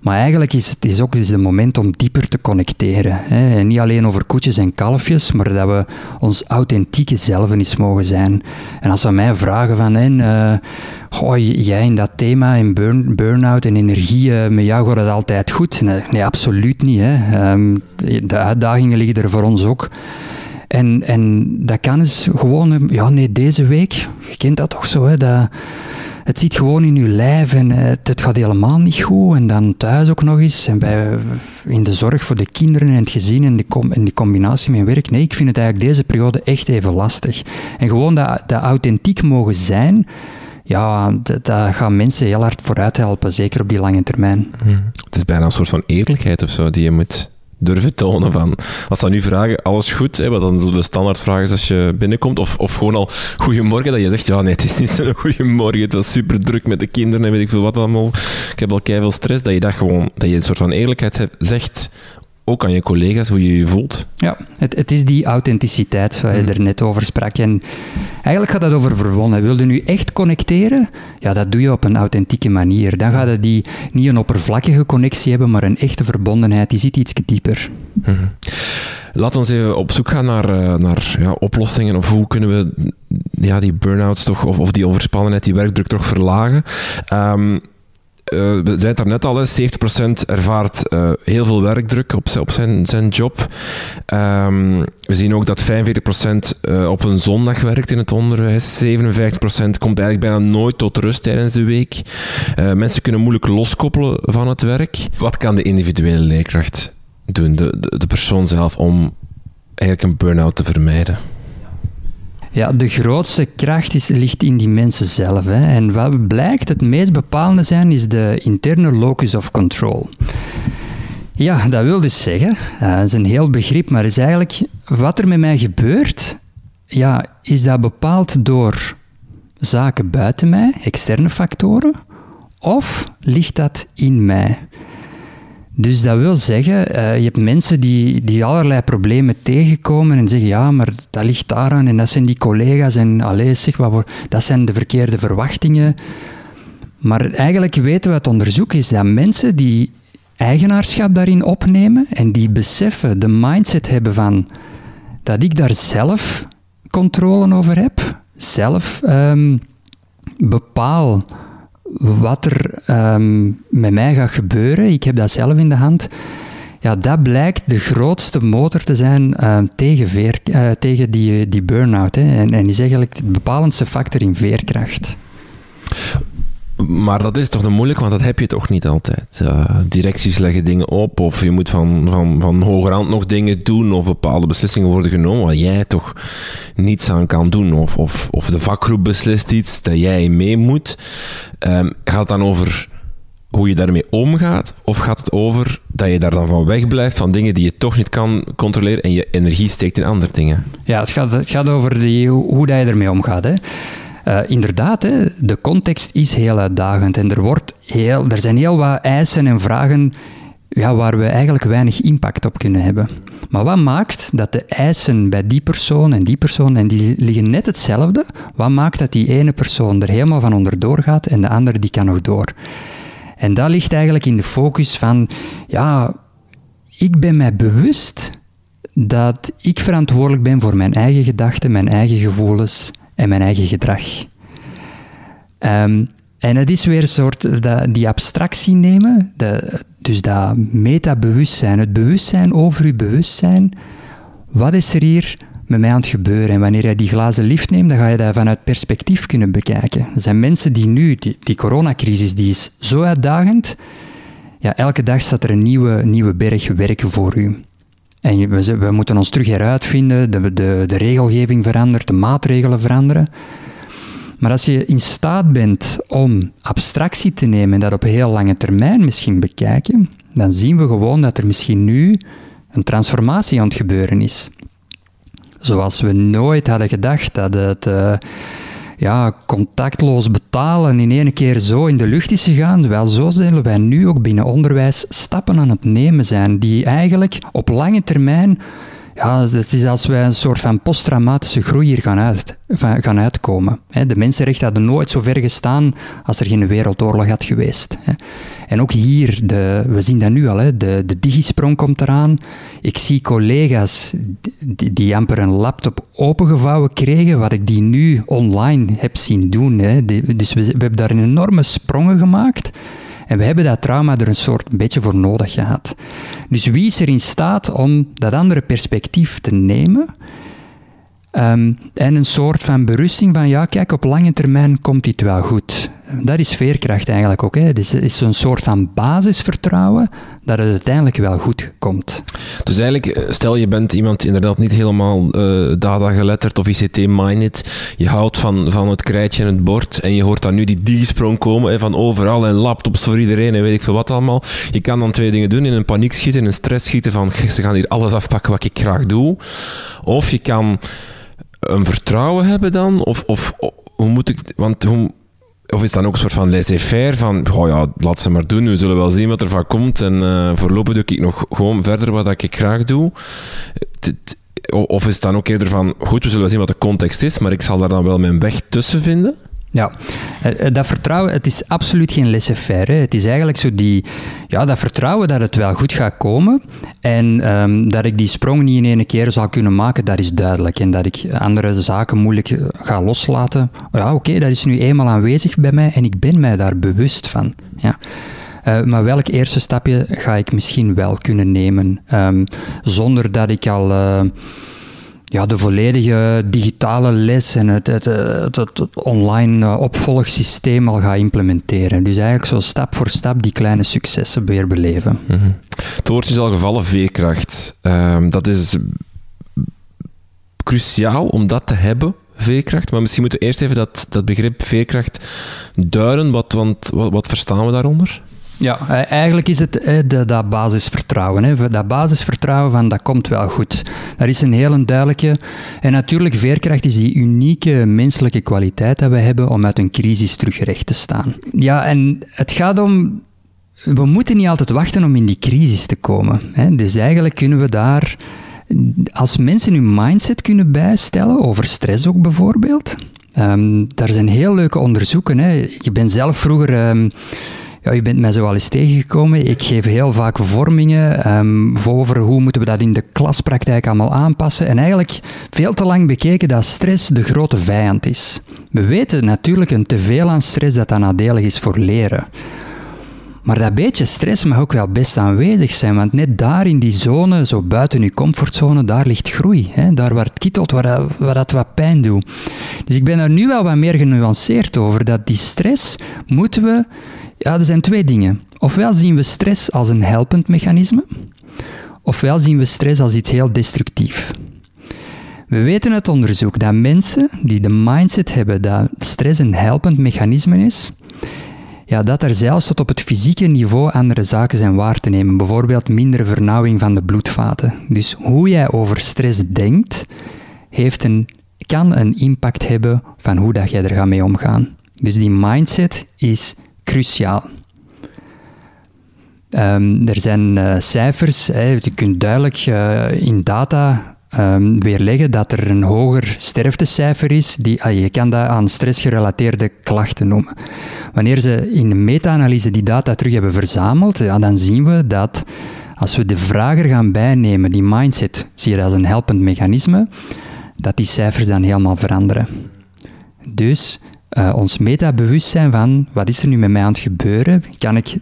Maar eigenlijk is het is ook is het moment om dieper te connecteren. Hè. En niet alleen over koetjes en kalfjes, maar dat we ons authentieke zelf eens mogen zijn. En als we mij vragen van, hè, uh, goh, jij in dat thema, in burn, burn-out en energie, uh, met jou gaat het altijd goed? Nee, absoluut niet. Hè. Um, de uitdagingen liggen er voor ons ook. En, en dat kan eens gewoon, ja nee, deze week, je kent dat toch zo, hè, dat het zit gewoon in je lijf en eh, het, gaat helemaal niet goed. En dan thuis ook nog eens. En bij, in de zorg voor de kinderen en het gezin en die, die combinatie met werk. Nee, ik vind het eigenlijk deze periode echt even lastig. En gewoon dat, dat authentiek mogen zijn ja, dat, gaan mensen heel hard vooruit helpen, zeker op die lange termijn. Hmm. Het is bijna een soort van eerlijkheid of zo die je moet durven tonen van... Als ze nu vragen, alles goed, hè, wat dan zo de standaardvraag is als je binnenkomt, of, of gewoon al goedemorgen, dat je zegt, ja nee, het is niet zo'n goedemorgen, het was super druk met de kinderen en weet ik veel wat allemaal, ik heb al veel stress, dat je dat gewoon, dat je een soort van eerlijkheid hebt, zegt ook aan je collega's hoe je je voelt. Ja, het, het is die authenticiteit waar je mm. er net over sprak. En eigenlijk gaat dat over verwonnen. Wil je nu echt connecteren? Ja, dat doe je op een authentieke manier. Dan gaat het die niet een oppervlakkige connectie hebben, maar een echte verbondenheid. Die zit iets dieper. Mm Laten we even op zoek gaan naar, eh, naar ja, oplossingen of hoe kunnen we ja, die burn-outs toch, of, of die overspannenheid, die werkdruk toch verlagen. Um, uh, we zeiden het net al, 70% ervaart uh, heel veel werkdruk op, op zijn, zijn job. Um, we zien ook dat 45% uh, op een zondag werkt in het onderwijs. 57% komt eigenlijk bijna nooit tot rust tijdens de week. mensen kunnen moeilijk loskoppelen van het werk. Wat kan de individuele leerkracht doen, de, de, de persoon zelf, om eigenlijk een burn-out te vermijden? Ja, de grootste kracht is, ligt in die mensen zelf. Hè. En wat blijkt het meest bepalende zijn, is de interne locus of control. Ja, dat wil dus zeggen, uh, dat is een heel begrip, maar is eigenlijk wat er met mij gebeurt, ja, is dat bepaald door zaken buiten mij, externe factoren, of ligt dat in mij? Dus dat wil zeggen, uh, je hebt mensen die, die allerlei problemen tegenkomen en zeggen, ja, maar dat ligt daaraan en dat zijn die collega's en allez, zeg, wat, dat zijn de verkeerde verwachtingen. Maar eigenlijk weten we uit onderzoek is dat mensen die eigenaarschap daarin opnemen en die beseffen, de mindset hebben van dat ik daar zelf controle over heb, zelf um, bepaal wat er um, met mij gaat gebeuren, ik heb dat zelf in de hand, ja, dat blijkt de grootste motor te zijn uh, tegen, veer, uh, tegen die, die burn-out. En, en is eigenlijk de bepalendste factor in veerkracht. Maar dat is toch nog moeilijk, want dat heb je toch niet altijd. Uh, directies leggen dingen op, of je moet van, van, van hogerhand nog dingen doen, of bepaalde beslissingen worden genomen waar jij toch niets aan kan doen. Of, of, of de vakgroep beslist iets dat jij mee moet. Um, gaat dan over hoe je daarmee omgaat, of gaat het over dat je daar dan van wegblijft van dingen die je toch niet kan controleren en je energie steekt in andere dingen? Ja, het gaat, het gaat over die, hoe dat je ermee omgaat. Hè. Uh, inderdaad, hè, de context is heel uitdagend en er, wordt heel, er zijn heel wat eisen en vragen ja, waar we eigenlijk weinig impact op kunnen hebben. Maar wat maakt dat de eisen bij die persoon en die persoon, en die liggen net hetzelfde, wat maakt dat die ene persoon er helemaal van onderdoor gaat en de andere die kan nog door? En dat ligt eigenlijk in de focus van, ja, ik ben mij bewust dat ik verantwoordelijk ben voor mijn eigen gedachten, mijn eigen gevoelens en mijn eigen gedrag. Um, en het is weer een soort dat, die abstractie nemen, de, dus dat metabewustzijn, het bewustzijn over uw bewustzijn. Wat is er hier met mij aan het gebeuren? En wanneer je die glazen lift neemt, dan ga je dat vanuit perspectief kunnen bekijken. Er zijn mensen die nu, die, die coronacrisis, die is zo uitdagend. Ja, elke dag staat er een nieuwe, nieuwe berg werken voor u. En we, moeten ons terug heruitvinden, de, de, de regelgeving verandert, de maatregelen veranderen. Maar als je in staat bent om abstractie te nemen en dat op heel lange termijn misschien bekijken, dan zien we gewoon dat er misschien nu een transformatie aan het gebeuren is. Zoals we nooit hadden gedacht dat het uh, ja, contactloos betalen in één keer zo in de lucht is gegaan. Wel, zo zullen wij nu ook binnen onderwijs stappen aan het nemen zijn, die eigenlijk op lange termijn ja, het is als wij een soort van posttraumatische groei hier gaan, uit, gaan uitkomen. De mensenrechten hadden nooit zo ver gestaan als er geen wereldoorlog had geweest. En ook hier, de, we zien dat nu al, de, de digisprong komt eraan. Ik zie collega's die, die amper een laptop opengevouwen kregen, wat ik die nu online heb zien doen. Dus we, hebben daar een enorme sprongen gemaakt. En we hebben dat trauma er een soort beetje voor nodig gehad. Dus wie is er in staat om dat andere perspectief te nemen um, en een soort van berusting van ja, kijk, op lange termijn komt dit wel goed. Dat is veerkracht eigenlijk ook. Hè. Het is, is een soort van basisvertrouwen dat het uiteindelijk wel goed komt. Dus eigenlijk, eh, stel je bent iemand inderdaad niet helemaal uh, data geletterd of ICT-minded. Je houdt van, van het krijtje en het bord en je hoort dan nu die digisprong komen van overal en laptops voor iedereen en weet ik veel wat allemaal. Je kan dan twee dingen doen, in een paniek schieten, in een stress schieten van ze gaan hier alles afpakken wat ik graag doe. Of je kan een vertrouwen hebben dan, of, of hoe moet ik, want hoe of is het dan ook een soort van laissez-faire van, oh ja, laat ze maar doen, we zullen wel zien wat er van komt en uh, voorlopig doe ik nog gewoon verder wat ik graag doe. Of is het dan ook eerder van, goed, we zullen wel zien wat de context is, maar ik zal daar dan wel mijn weg tussen vinden? Ja, eh, eh, dat vertrouwen, het is absoluut geen laissez-faire. Het is eigenlijk zo die, ja, dat vertrouwen dat het wel goed gaat komen en ehm, dat ik die sprong niet in één keer zal kunnen maken, dat is duidelijk. En dat ik andere zaken moeilijk eh, ga loslaten, ja, oké, dat is nu eenmaal aanwezig bij mij en ik ben mij daar bewust van. Ja. maar welk eerste stapje ga ik misschien wel kunnen nemen, um, zonder dat ik al ja, de volledige digitale les en het, het, het, online eh, opvolgsysteem al gaat implementeren. Dus eigenlijk zo stap voor stap die kleine successen weer beleven. Mm -hmm. Het woordje is al gevallen, veerkracht. Um, dat is cruciaal om dat te hebben, veerkracht. Maar misschien moeten we eerst even dat, dat begrip veerkracht duiden. Wat, want, wat verstaan we daaronder? Ja, eh, eigenlijk is het eh, dat basisvertrouwen. Dat basisvertrouwen van dat komt wel goed. Dat is een heel duidelijke. En natuurlijk, veerkracht is die unieke menselijke kwaliteit dat we hebben om uit een crisis terug recht te staan. Ja, en het gaat om. We moeten niet altijd wachten om in die crisis te komen. Dus eigenlijk kunnen we daar. Als mensen hun mindset kunnen bijstellen, over stress ook bijvoorbeeld. Um, daar zijn heel leuke onderzoeken. Je bent zelf vroeger. Um, ja, u bent mij zo al eens tegengekomen. Ik geef heel vaak vormingen um, over hoe moeten we dat in de klaspraktijk allemaal aanpassen. En eigenlijk veel te lang bekeken dat stress de grote vijand is. We weten natuurlijk een teveel aan stress dat dat nadelig is voor leren. Maar dat beetje stress mag ook wel best aanwezig zijn, want net daar in die zone, zo buiten uw comfortzone, daar ligt groei. Hè? Daar waar het kittelt, waar, waar dat wat pijn doet. Dus ik ben er nu wel wat meer genuanceerd over, dat die stress moeten we ja, er zijn twee dingen. Ofwel zien we stress als een helpend mechanisme, ofwel zien we stress als iets heel destructief. We weten uit onderzoek dat mensen die de mindset hebben dat stress een helpend mechanisme is, ja, dat er zelfs tot op het fysieke niveau andere zaken zijn waar te nemen. Bijvoorbeeld mindere vernauwing van de bloedvaten. Dus hoe jij over stress denkt, heeft een, kan een impact hebben van hoe dat jij er gaat mee omgaan. Dus die mindset is cruciaal. Um, er zijn uh, cijfers, hè, je kunt duidelijk uh, in data um, weerleggen dat er een hoger sterftecijfer is. Die, uh, je kan dat aan stressgerelateerde klachten noemen. Wanneer ze in de meta-analyse die data terug hebben verzameld, ja, dan zien we dat als we de vrager gaan bijnemen, die mindset, zie je dat als een helpend mechanisme, dat die cijfers dan helemaal veranderen. Dus uh, ons meta-bewustzijn van wat is er nu met mij aan het gebeuren? Kan ik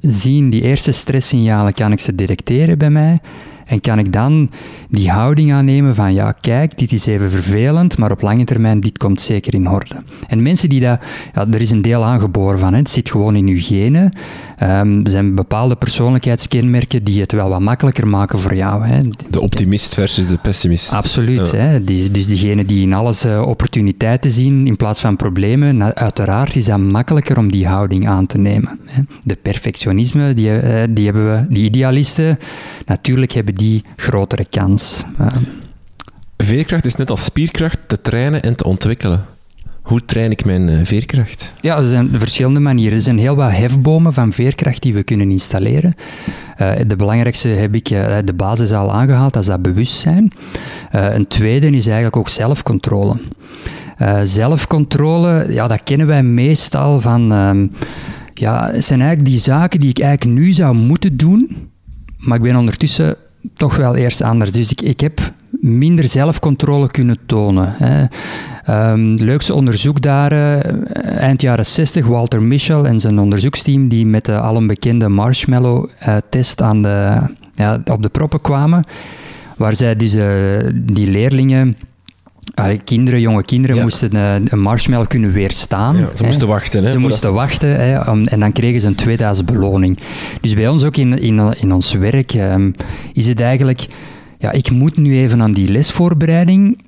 zien, die eerste stresssignalen, kan ik ze detecteren bij mij? En kan ik dan die houding aannemen van, ja, kijk, dit is even vervelend, maar op lange termijn, dit komt zeker in orde. En mensen die dat, ja, er is een deel aangeboren van, hè, het zit gewoon in uw genen. Um, er zijn bepaalde persoonlijkheidskenmerken die het wel wat makkelijker maken voor jou. Hè. De optimist versus de pessimist. Absoluut. Hè. Die, dus diegene die in alles uh, opportuniteiten zien in plaats van problemen, uiteraard is dat makkelijker om die houding aan te nemen. Hè. De perfectionisme, die, uh, die hebben we, die idealisten, natuurlijk hebben die grotere kans. Uh. Veerkracht is net als spierkracht te trainen en te ontwikkelen. Hoe train ik mijn eh, veerkracht? Ja, er zijn verschillende manieren. Er zijn heel wat hefbomen van veerkracht die we kunnen installeren. Uh, de belangrijkste heb ik uh, de basis al aangehaald, dat is dat bewustzijn. Uh, een tweede is eigenlijk ook zelfcontrole. zelfcontrole, ja, dat kennen wij meestal van... Um, ja, het zijn eigenlijk die zaken die ik eigenlijk nu zou moeten doen, maar ik ben ondertussen toch wel eerst anders. Dus ik, ik heb minder zelfcontrole kunnen tonen. Hè. Um, leukste onderzoek daar, uh, eind jaren 60, Walter Mischel en zijn onderzoeksteam die met de alom bekende marshmallow-test aan de, ja, op de proppen kwamen, waar zij dus uh, die leerlingen kinderen, jonge kinderen, moesten uh, een marshmallow kunnen weerstaan. Ja, ze moesten wachten. Hè, ze moesten wachten hè, en dan kregen ze een tweede beloning. Dus bij ons ook in, in, in ons werk um, is het eigenlijk... Ja, ik moet nu even aan die lesvoorbereiding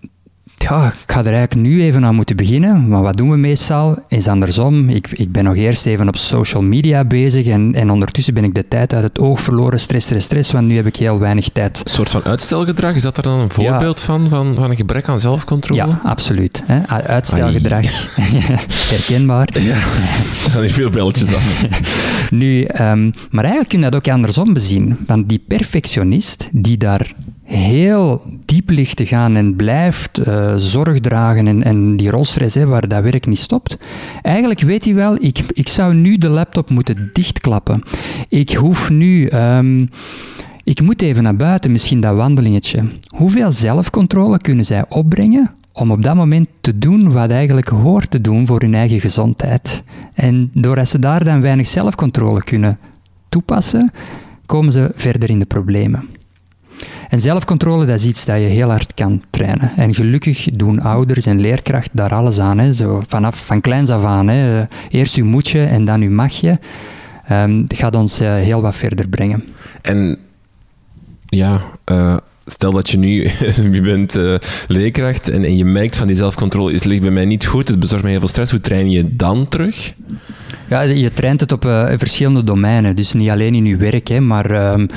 ja, ik ga er eigenlijk nu even aan moeten beginnen. Maar wat doen we meestal? Is andersom. Ik, ik ben nog eerst even op social media bezig en, en ondertussen ben ik de tijd uit het oog verloren. Stress, stress, stress, want nu heb ik heel weinig tijd. Een soort van uitstelgedrag, is dat er dan een voorbeeld van, van, van een gebrek aan zelfcontrole? Ja, absoluut. Hè? Uitstelgedrag, herkenbaar. Ja, er zijn veel belletjes af. nu, um, maar eigenlijk kun je dat ook andersom bezien. Want die perfectionist die daar heel diep ligt te gaan en blijft uh, zorg dragen en, die rolstress, hè, waar dat werk niet stopt, eigenlijk weet hij wel, ik, ik zou nu de laptop moeten dichtklappen. Ik hoef nu... Um, ik moet even naar buiten, misschien dat wandelingetje. Hoeveel zelfcontrole kunnen zij opbrengen om op dat moment te doen wat eigenlijk hoort te doen voor hun eigen gezondheid? En doordat ze daar dan weinig zelfcontrole kunnen toepassen, komen ze verder in de problemen. En zelfcontrole, dat is iets dat je heel hard kan trainen. En gelukkig doen ouders en leerkrachten daar alles aan. Hè. Zo vanaf van kleins af aan. Hè. Eerst uw moetje en dan uw magje. Um, dat gaat ons uh, heel wat verder brengen. En ja, uh, stel dat je nu je bent uh, leerkracht en, en je merkt van die zelfcontrole is ligt bij mij niet goed, het bezorgt mij heel veel stress. Hoe train je dan terug? Ja, je traint het op verschillende domeinen. Dus niet alleen in je werk, hè, maar um,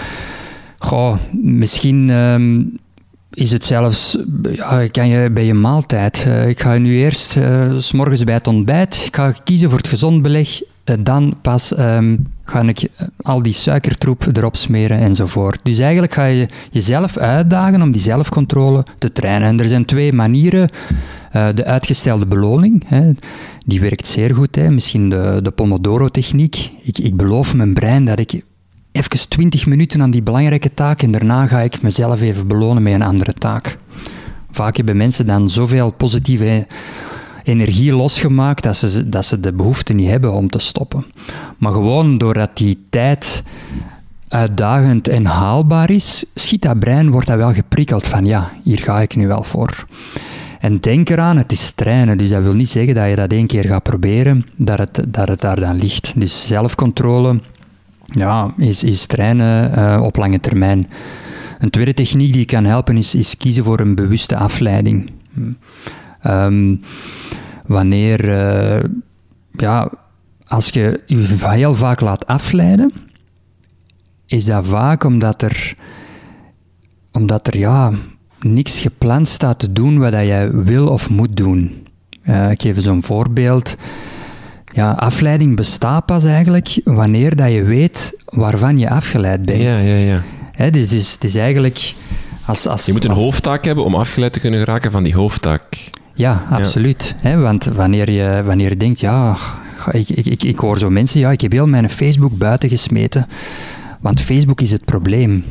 goh, misschien um, is het zelfs ja, kan je bij je maaltijd. Uh, ik ga nu eerst uh, s morgens bij het ontbijt. Ik ga kiezen voor het gezond beleg. dan pas um, ga ik al die suikertroep erop smeren enzovoort. Dus eigenlijk ga je jezelf uitdagen om die zelfcontrole te trainen. En er zijn twee manieren. De uitgestelde beloning, hè, die werkt zeer goed. Hè. Misschien de, de Pomodoro-techniek. Ik, ik beloof mijn brein dat ik even 20 minuten aan die belangrijke taak en daarna ga ik mezelf even belonen met een andere taak. Vaak hebben mensen dan zoveel positieve energie losgemaakt dat ze, dat ze de behoefte niet hebben om te stoppen. Maar gewoon doordat die tijd uitdagend en haalbaar is, schiet dat brein, wordt dat wel geprikkeld van ja, hier ga ik nu wel voor. En denk eraan, het is trainen, dus dat wil niet zeggen dat je dat één keer gaat proberen, dat het, dat het daar dan ligt. Dus zelfcontrole ja, is, is trainen uh, op lange termijn. Een tweede techniek die kan helpen is, is kiezen voor een bewuste afleiding. Um, wanneer, uh, ja, als je je heel vaak laat afleiden, is dat vaak omdat er, omdat er ja, niks gepland staat te doen wat jij wil of moet doen. Uh, ik geef zo'n voorbeeld. Ja, afleiding bestaat pas eigenlijk wanneer dat je weet waarvan je afgeleid bent. Ja, ja, ja. He, dus, dus het is eigenlijk... Als, als, je moet een hoofdtaak hebben om afgeleid te kunnen geraken van die hoofdtaak. Ja, absoluut. Ja. want wanneer je, wanneer je denkt, ja, ik, ik, ik, ik hoor zo mensen, ja, ik heb heel mijn Facebook buiten gesmeten, want Facebook is het probleem.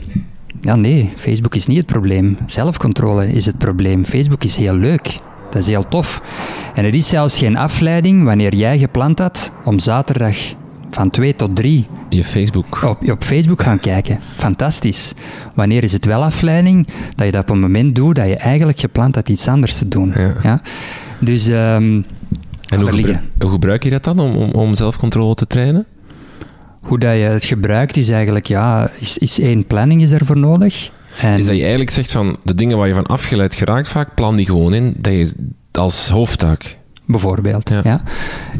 Ja, nee, Facebook is niet het probleem. Zelfcontrole is het probleem. Facebook is heel leuk. Dat is heel tof. En er is zelfs geen afleiding wanneer jij gepland had om zaterdag van 2 tot 3 je Facebook. Op, op Facebook gaan kijken. Fantastisch. Wanneer is het wel afleiding? Dat je dat op een moment doet dat je eigenlijk gepland had iets anders te doen. Ja. Dus. Um, en hoe, gebruik, hoe gebruik je dat dan om, om, om zelfcontrole te trainen? Hoe dat je het gebruikt is eigenlijk, ja, is, is één planning is ervoor nodig. En is dat je eigenlijk zegt van de dingen waar je van afgeleid geraakt vaak, plan die gewoon in, dat je als hoofdtaak. Bijvoorbeeld, ja.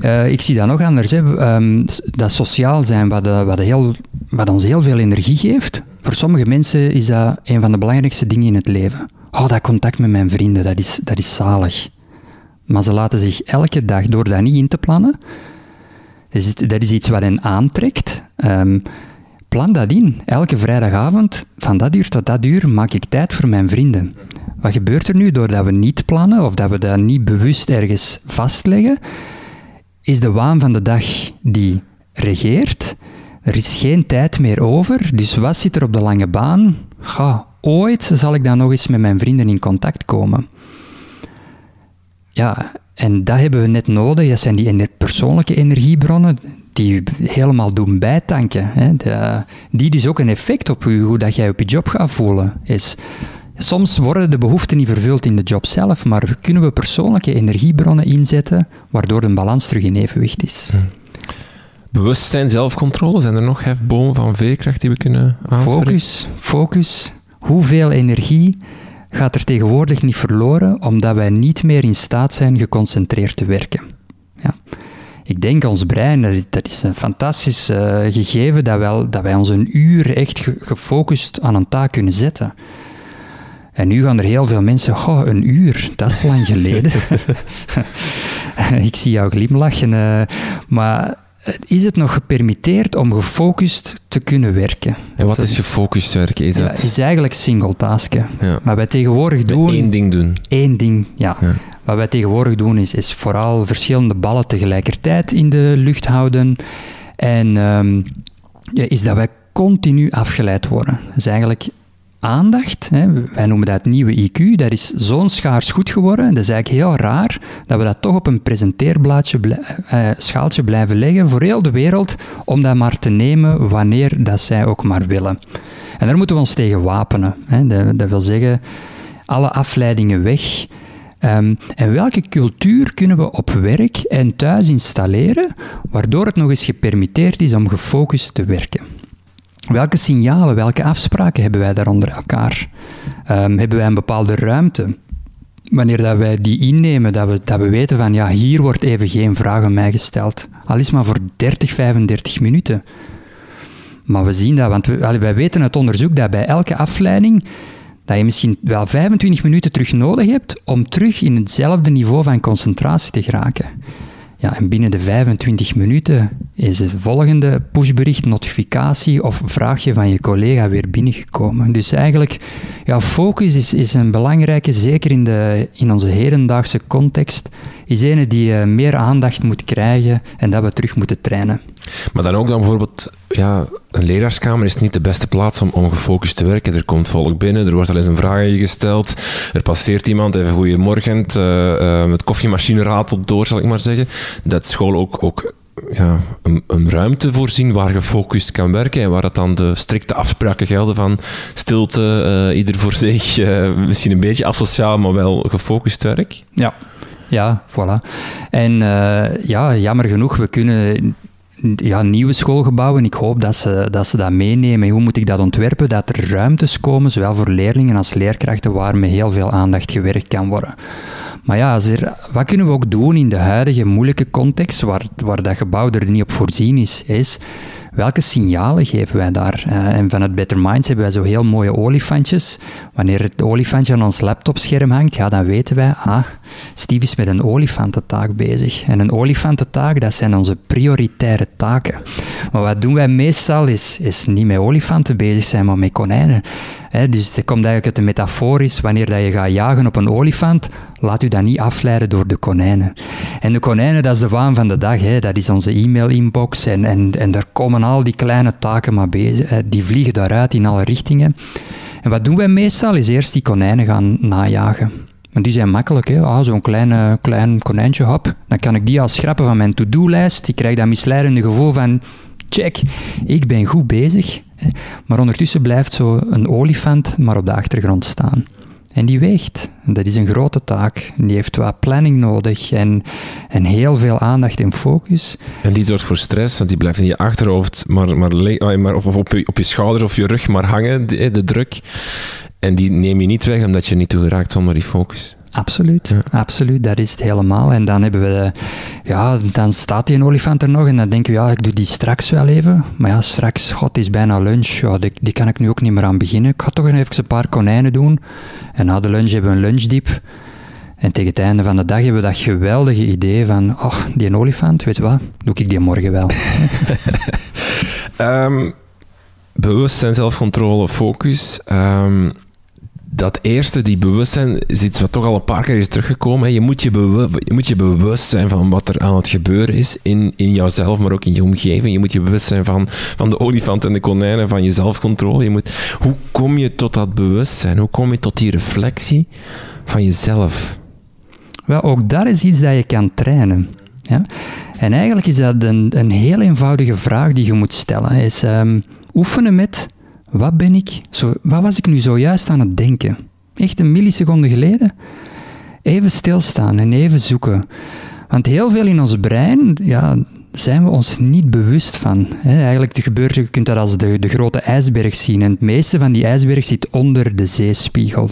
Uh, ik zie dat nog anders. Hè. Um, dat sociaal zijn, wat, uh, wat, heel, wat ons heel veel energie geeft. Voor sommige mensen is dat een van de belangrijkste dingen in het leven. Oh, dat contact met mijn vrienden, dat is, dat is zalig. Maar ze laten zich elke dag, door dat niet in te plannen, dus dat is iets wat hen aantrekt. Um, plan dat in. Elke vrijdagavond, van dat uur tot dat uur, maak ik tijd voor mijn vrienden. Wat gebeurt er nu doordat we niet plannen of dat we dat niet bewust ergens vastleggen? Is de waan van de dag die regeert. Er is geen tijd meer over, dus wat zit er op de lange baan? Ga, ooit zal ik dan nog eens met mijn vrienden in contact komen. Ja, en dat hebben we net nodig. Dat zijn die persoonlijke energiebronnen die helemaal doen bijtanken. Hè. die dus ook een effect op u, hoe dat jij op je job gaat voelen. Is, soms worden de behoeften niet vervuld in de job zelf, maar kunnen we persoonlijke energiebronnen inzetten, waardoor een balans terug in evenwicht is. Bewustzijn, zelfcontrole, zijn er nog hefbomen van veerkracht die we kunnen aanspreken? Focus, focus. Hoeveel energie gaat er tegenwoordig niet verloren omdat wij niet meer in staat zijn geconcentreerd te werken? Ja. Ik denk ons brein, dat is een fantastisch uh, gegeven dat, wel, dat wij ons een uur echt gefocust aan een taak kunnen zetten. En nu gaan er heel veel mensen, goh, een uur, dat is lang geleden. ik zie jou glimlachen. Uh, maar is het nog gepermitteerd om gefocust te kunnen werken. En wat is gefocust werken? Is dat... Ja, is eigenlijk single tasken. Ja. Wat wij tegenwoordig doen... Eén ding doen. Eén ding, ja. ja. Wat wij tegenwoordig doen is, is vooral verschillende ballen tegelijkertijd in de lucht houden. En um, is dat wij continu afgeleid worden. Dat is eigenlijk aandacht, hè, wij noemen dat nieuwe IQ, dat is zo'n schaars goed geworden. Dat is eigenlijk heel raar dat we dat toch op een presenteerblaadje, eh, schaaltje blijven leggen voor heel de wereld, om dat maar te nemen wanneer dat zij ook maar willen. En daar moeten we ons tegen wapenen. Hè. Dat wil zeggen, alle afleidingen weg. Um, en welke cultuur kunnen we op werk en thuis installeren, waardoor het nog eens gepermitteerd is om gefocust te werken? Welke signalen, welke afspraken hebben wij daar onder elkaar? Um, hebben wij een bepaalde ruimte? Wanneer dat wij die innemen, dat we, dat we weten van ja, hier wordt even geen vraag aan mij gesteld. Al is maar voor 30, 35 minuten. Maar we zien dat, want wij weten uit onderzoek dat bij elke afleiding dat je misschien wel 25 minuten terug nodig hebt om terug in hetzelfde niveau van concentratie te geraken. Ja, en binnen de 25 minuten is het volgende pushbericht, notificatie of vraagje van je collega weer binnengekomen. Dus eigenlijk, ja, focus is, is een belangrijke, zeker in, de, in onze hedendaagse context, is ene die uh, meer aandacht moet krijgen en dat we terug moeten trainen. Maar dan ook dan bijvoorbeeld, ja, een leraarskamer is niet de beste plaats om, om gefocust te werken. Er komt volk binnen, er wordt al eens een vraag gesteld, er passeert iemand, even goeiemorgen, uh, uh, met koffiemachine ratelt door, zal ik maar zeggen. Dat school ook, ook ja, een, een, ruimte voorzien waar gefocust kan werken en waar het dan de strikte afspraken gelden van stilte, uh, ieder voor zich, uh, misschien een beetje asociaal, maar wel gefocust werk. Ja, ja, voilà. En uh, ja, jammer genoeg, we kunnen ja, nieuwe schoolgebouwen. Ik hoop dat ze, dat ze dat meenemen. Hoe moet ik dat ontwerpen? Dat er ruimtes komen, zowel voor leerlingen als leerkrachten, waar met heel veel aandacht gewerkt kan worden. Maar ja, er, wat kunnen we ook doen in de huidige moeilijke context, waar, waar dat gebouw er niet op voorzien is, is welke signalen geven wij daar? Uh, en vanuit Better Minds hebben wij zo heel mooie olifantjes. Wanneer het olifantje aan ons laptopscherm hangt, ja, dan weten wij, ah, Steve is met een olifantentaak bezig. En een olifantentaak, dat zijn onze prioritaire taken. Maar wat doen wij meestal, is, is niet met olifanten bezig zijn, maar met konijnen. Dus dat komt eigenlijk uit de metaforisch, wanneer dat je gaat jagen op een olifant, laat u dat niet afleiden door de konijnen. En de konijnen, dat is de waan van de dag. Hè. Dat is onze e-mail-inbox en, en, en daar komen al die kleine taken maar bezig. Die vliegen daaruit in alle richtingen. En wat doen wij meestal, is eerst die konijnen gaan najagen. En die zijn makkelijk, hè. Ah, zo'n klein, klein konijntje, hop. Dan kan ik die al schrappen van mijn to-do-lijst. Ik krijg dat misleidende gevoel van, check, ik ben goed bezig. Maar ondertussen blijft zo een olifant maar op de achtergrond staan. En die weegt. Dat is een grote taak. Die heeft wat planning nodig en, en heel veel aandacht en focus. En die zorgt voor stress, want die blijft in je achterhoofd, maar, maar, maar of op je, op je schouders of je rug maar hangen, de, de druk. En die neem je niet weg omdat je niet toe geraakt zonder die focus. Absoluut, absoluut, dat is het helemaal. En dan hebben we, ja, dan staat die olifant er nog en dan denken we, ja, ik doe die straks wel even. Maar ja, straks, god, is bijna lunch, ja, die, die, kan ik nu ook niet meer aan beginnen. Ik ga toch even een paar konijnen doen. En na de lunch hebben we een lunchdiep. En tegen het einde van de dag hebben we dat geweldige idee van, oh, die olifant, weet je wat, doe ik die morgen wel. um, bewustzijn, zelfcontrole, focus. Um, dat eerste, die bewustzijn, is iets wat toch al een paar keer is teruggekomen. Je moet je, je moet je bewust zijn van wat er aan het gebeuren is in, in jouzelf, maar ook in je omgeving. Je moet je bewust zijn van, van de olifant en de konijnen, van je zelfcontrole. Je moet, hoe kom je tot dat bewustzijn? Hoe kom je tot die reflectie van jezelf? Wel, ook daar is iets dat je kan trainen. En eigenlijk is dat een, een heel eenvoudige vraag die je moet stellen. Is um, oefenen met wat ben ik, zo, wat was ik nu zojuist aan het denken? Echt een milliseconde geleden? Even stilstaan en even zoeken. Want heel veel in ons brein, ja, zijn we ons niet bewust van. Eigenlijk gebeurt, je kunt dat als de, de grote ijsberg zien. En het meeste van die ijsberg zit onder de zeespiegel.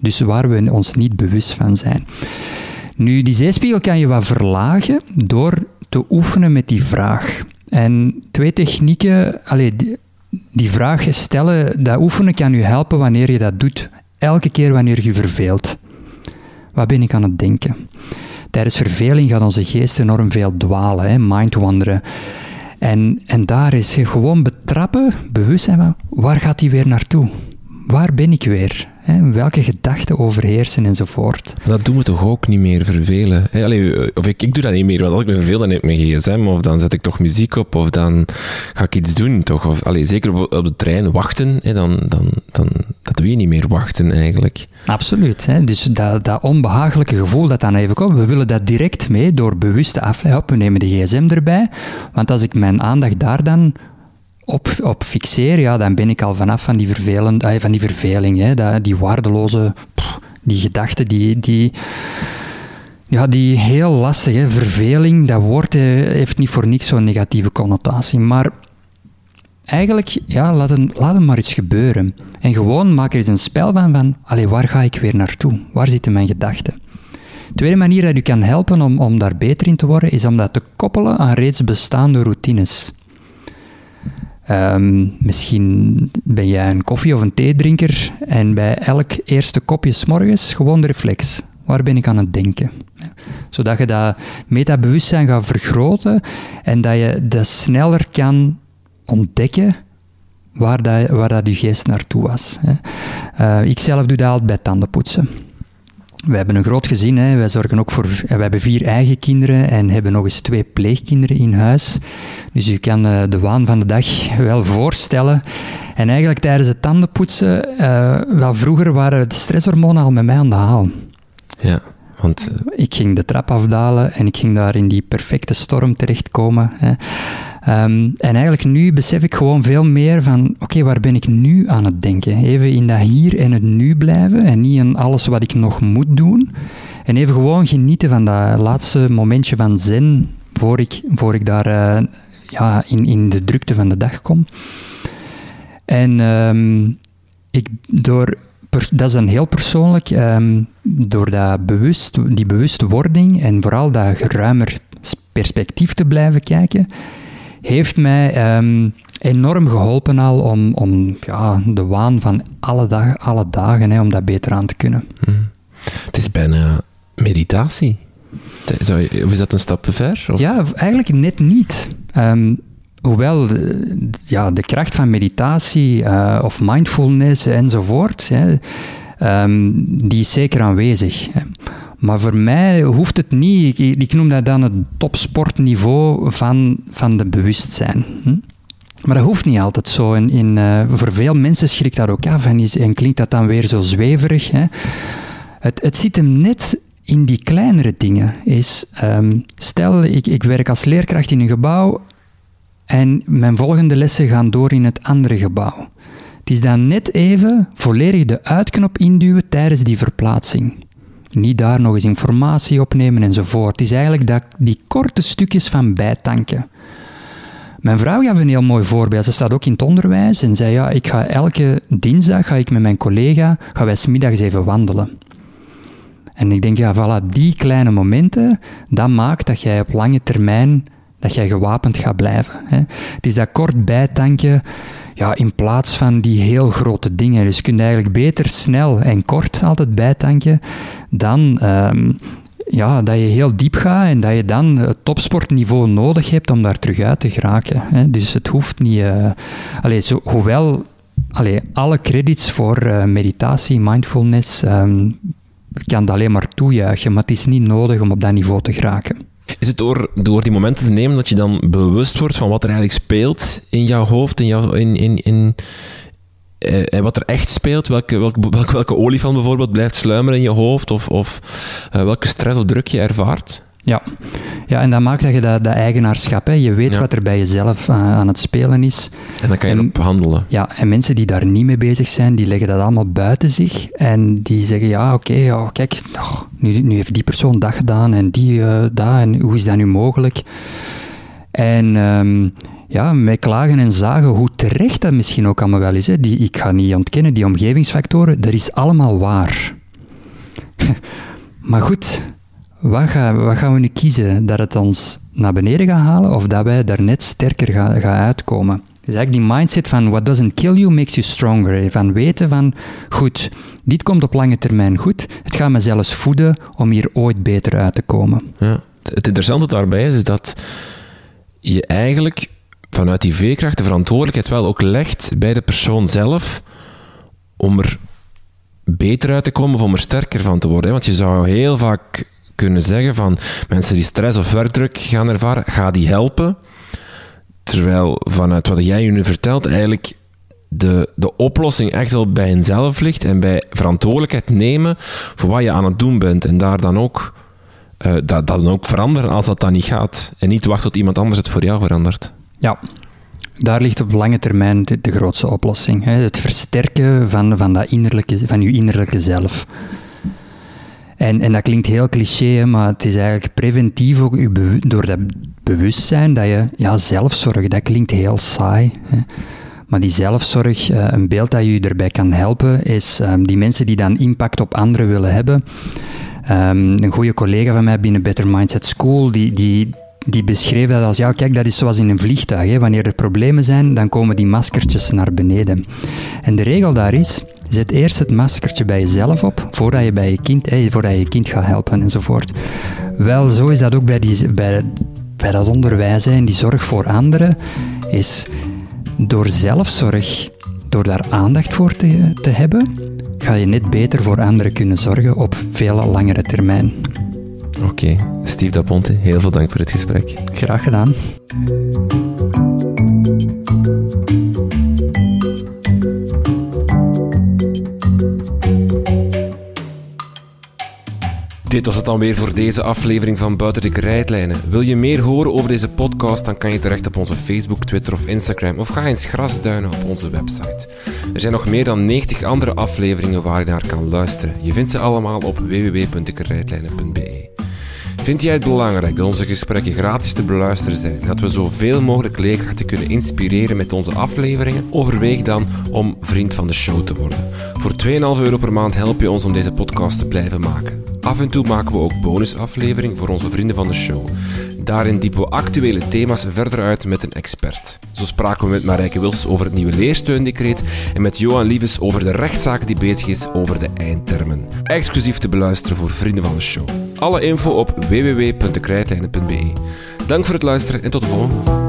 Dus waar we ons niet bewust van zijn. Nu, die zeespiegel kan je wat verlagen door te oefenen met die vraag. En twee technieken, allez, die vraag stellen, dat oefenen kan u helpen wanneer je dat doet. Elke keer wanneer je verveelt. Wat ben ik aan het denken? tijdens verveling gaat onze geest enorm veel dwalen, hè, mindwanderen. En, en daar is gewoon betrappen, bewust zijn waar gaat hij weer naartoe? Waar ben ik weer? Hè? Welke gedachten overheersen enzovoort. Dat doen we toch ook niet meer vervelen? Hè? Allee, of ik, ik doe dat niet meer, want als ik me verveel, dan heb ik mijn gsm, of dan zet ik toch muziek op, of dan ga ik iets doen, toch? Of, allee, zeker op, op de trein, wachten, hè? Dan, dan, dan, dat doe je niet meer, wachten eigenlijk. Absoluut. Hè? Dus dat, dat onbehagelijke gevoel dat dan even komt, we willen dat direct mee door bewuste afleiding. We nemen de gsm erbij, want als ik mijn aandacht daar dan op, op fixeer, ja, dan ben ik al vanaf van die, vervelend, van die verveling, hè, dat, die waardeloze, die gedachten, die, die, ja, die heel lastig, hè. verveling, dat woord heeft niet voor niks zo'n negatieve connotatie, maar eigenlijk, ja, laat het, laat maar eens gebeuren. En gewoon maak er eens een spel van, van allee, waar ga ik weer naartoe? Waar zitten mijn gedachten? De tweede manier dat u kan helpen om, om daar beter in te worden, is om dat te koppelen aan reeds bestaande routines. Um, misschien ben jij een koffie- of een theedrinker en bij elk eerste kopje s'morgens gewoon de reflex. Waar ben ik aan het denken? Zodat je dat metabewustzijn gaat vergroten en dat je dat sneller kan ontdekken waar, dat, waar dat je geest naartoe was. Uh, ik zelf doe dat altijd bij tandenpoetsen. We hebben een groot gezin. Hè. Wij zorgen ook voor. We hebben vier eigen kinderen en hebben nog eens twee pleegkinderen in huis. Dus je kan uh, de waan van de dag wel voorstellen. En eigenlijk tijdens het tandenpoetsen, uh, wel vroeger waren de stresshormonen al met mij aan de haal. Ja, want... Uh... Ik ging de trap afdalen en ik ging daar in die perfecte storm terechtkomen. Hè. Um, en eigenlijk nu besef ik gewoon veel meer van, oké, waar ben ik nu aan het denken? Even in dat hier en het nu blijven en niet in alles wat ik nog moet doen. En even gewoon genieten van dat laatste momentje van zen voor ik, voor ik daar uh, ja, in, in de drukte van de dag kom. En um, ik, door, dat is dan heel persoonlijk, um, door dat bewust, die bewustwording en vooral dat ruimer perspectief te blijven kijken, heeft mij um, enorm geholpen al om, om ja, de waan van alle, dag, alle dagen, hè, om dat beter aan te kunnen. Hmm. Het is bijna meditatie. Of is dat een stap te ver? Of? Ja, eigenlijk net niet. Um, hoewel de, ja, de kracht van meditatie uh, of mindfulness enzovoort, hè, um, die is zeker aanwezig. Hè. Maar voor mij hoeft het niet. Ik, noem dat dan het topsportniveau van, van de bewustzijn. Hm? Maar dat hoeft niet altijd zo. En in, uh, voor veel mensen schrikt dat ook af en, is, en klinkt dat dan weer zo zweverig. Hè? Het, het zit hem net in die kleinere dingen. Is, um, stel, ik, ik werk als leerkracht in een gebouw en mijn volgende lessen gaan door in het andere gebouw. Het is dan net even volledig de uitknop induwen tijdens die verplaatsing. Niet daar nog eens informatie opnemen enzovoort. Het is eigenlijk dat, die korte stukjes van bijtanken. Mijn vrouw gaf een heel mooi voorbeeld. Ze staat ook in het onderwijs en zei: Ja, ik ga elke dinsdag ga ik met mijn collega gaan wij smiddags even wandelen. En ik denk, ja, voilà, die kleine momenten, dat maakt dat jij op lange termijn dat jij gewapend gaat blijven. Hè. Het is dat kort bijtanken ja, in plaats van die heel grote dingen. Dus je kunt eigenlijk beter snel en kort altijd bijtanken dan ehm, ja, dat je heel diep gaat en dat je dan het topsportniveau nodig hebt om daar terug uit te geraken. Hè. Dus het hoeft niet... Uh, zo, hoewel allee, alle credits voor uh, meditatie, mindfulness, um, kan dat alleen maar toejuichen, maar het is niet nodig om op dat niveau te geraken. Is het door, door die momenten te nemen dat je dan bewust wordt van wat er eigenlijk speelt in jouw hoofd, in, in, in, in eh, wat er echt speelt? Welke, welke, welke, welke olifant bijvoorbeeld blijft sluimeren in je hoofd? Of, of uh, welke stress of druk je ervaart? Ja. ja, en dat maakt dat je dat, dat eigenaarschap, hè. je weet wat er bij jezelf uh, aan het spelen is. En dan kan je en, erop handelen. Ja, en mensen die daar niet mee bezig zijn, die leggen dat allemaal buiten zich. En die zeggen, ja, oké, okay, oh, kijk, oh, nu, nu heeft die persoon dat gedaan en die uh, dat, en hoe is dat nu mogelijk? En um, ja, mij klagen en zagen hoe terecht dat misschien ook allemaal wel is. Hè. Die, ik ga niet ontkennen, die omgevingsfactoren, dat is allemaal waar. maar goed, wat, gaan we nu kiezen? Dat het ons naar beneden gaat halen of dat wij daar net sterker gaan, gaan uitkomen? Dus eigenlijk die mindset van what doesn't kill you makes you stronger. Van weten van, goed, dit komt op lange termijn goed. Het gaat me zelfs voeden om hier ooit beter uit te komen. Ja. Het interessante daarbij is, is dat je eigenlijk vanuit die veerkracht de verantwoordelijkheid wel ook legt bij de persoon zelf om er beter uit te komen of om er sterker van te worden. Want je zou heel vaak kunnen zeggen van mensen die stress of werkdruk gaan ervaren, ga die helpen. Terwijl vanuit wat jij nu vertelt, eigenlijk de, de oplossing echt al bij jezelf ligt en bij verantwoordelijkheid nemen voor wat je aan het doen bent. En daar dan ook, uh, dat dan ook veranderen als dat dan niet gaat. En niet wachten tot iemand anders het voor jou verandert. Ja, daar ligt op lange termijn de, de grootste oplossing. Hè? Het versterken van, van, dat innerlijke, van je innerlijke zelf. En, en dat klinkt heel cliché, maar het is eigenlijk preventief door dat bewustzijn dat je ja, zelfzorg, dat klinkt heel saai. Hè? Maar die zelfzorg, eh, een beeld dat je erbij kan helpen, is ehm, die mensen die dan impact op anderen willen hebben. Um, een goede collega van mij binnen Better Mindset School, die, die, die beschreef dat als, ja, kijk, dat is zoals in een vliegtuig. Hè. Wanneer er problemen zijn, dan komen die maskertjes naar beneden. En de regel daar is, zet eerst het maskertje bij jezelf op, voordat je bij je kind, voordat je, kind gaat helpen enzovoort. Wel, zo is dat ook bij, die, bij, bij dat onderwijs en die zorg voor anderen, is door zelfzorg, door daar aandacht voor te, te hebben, ga je net beter voor anderen kunnen zorgen op veel langere termijn. Oké, Steve Daponte, heel veel dank voor het gesprek. Graag gedaan. Dit was het dan weer voor deze aflevering van Buiten de Krijtlijnen. Wil je meer horen over deze podcast, dan kan je terecht op onze Facebook, Twitter of Instagram of ga eens grasduinen op onze website. Er zijn nog meer dan 90 andere afleveringen waar je naar kan luisteren. Je vindt ze allemaal op www.dekrijtlijnen.be. Vind jij het belangrijk dat onze gesprekken gratis te beluisteren zijn dat we zoveel mogelijk leerkrachten kunnen inspireren met onze afleveringen? Overweeg dan om vriend van de show te worden. Voor 2,5 euro per maand help je ons om deze podcast te blijven maken. Af en toe maken we ook bonusafleveringen voor onze vrienden van de show. Daarin diepen we actuele thema's verder uit met een expert. Zo spraken we met Marijke Wils over het nieuwe leersteundecreet en met Johan Lieves over de rechtszaak die bezig is over de eindtermen. Exclusief te beluisteren voor vrienden van de show. Alle info op www.dekrijtlijnen.be. Dank voor het luisteren en tot de volgende.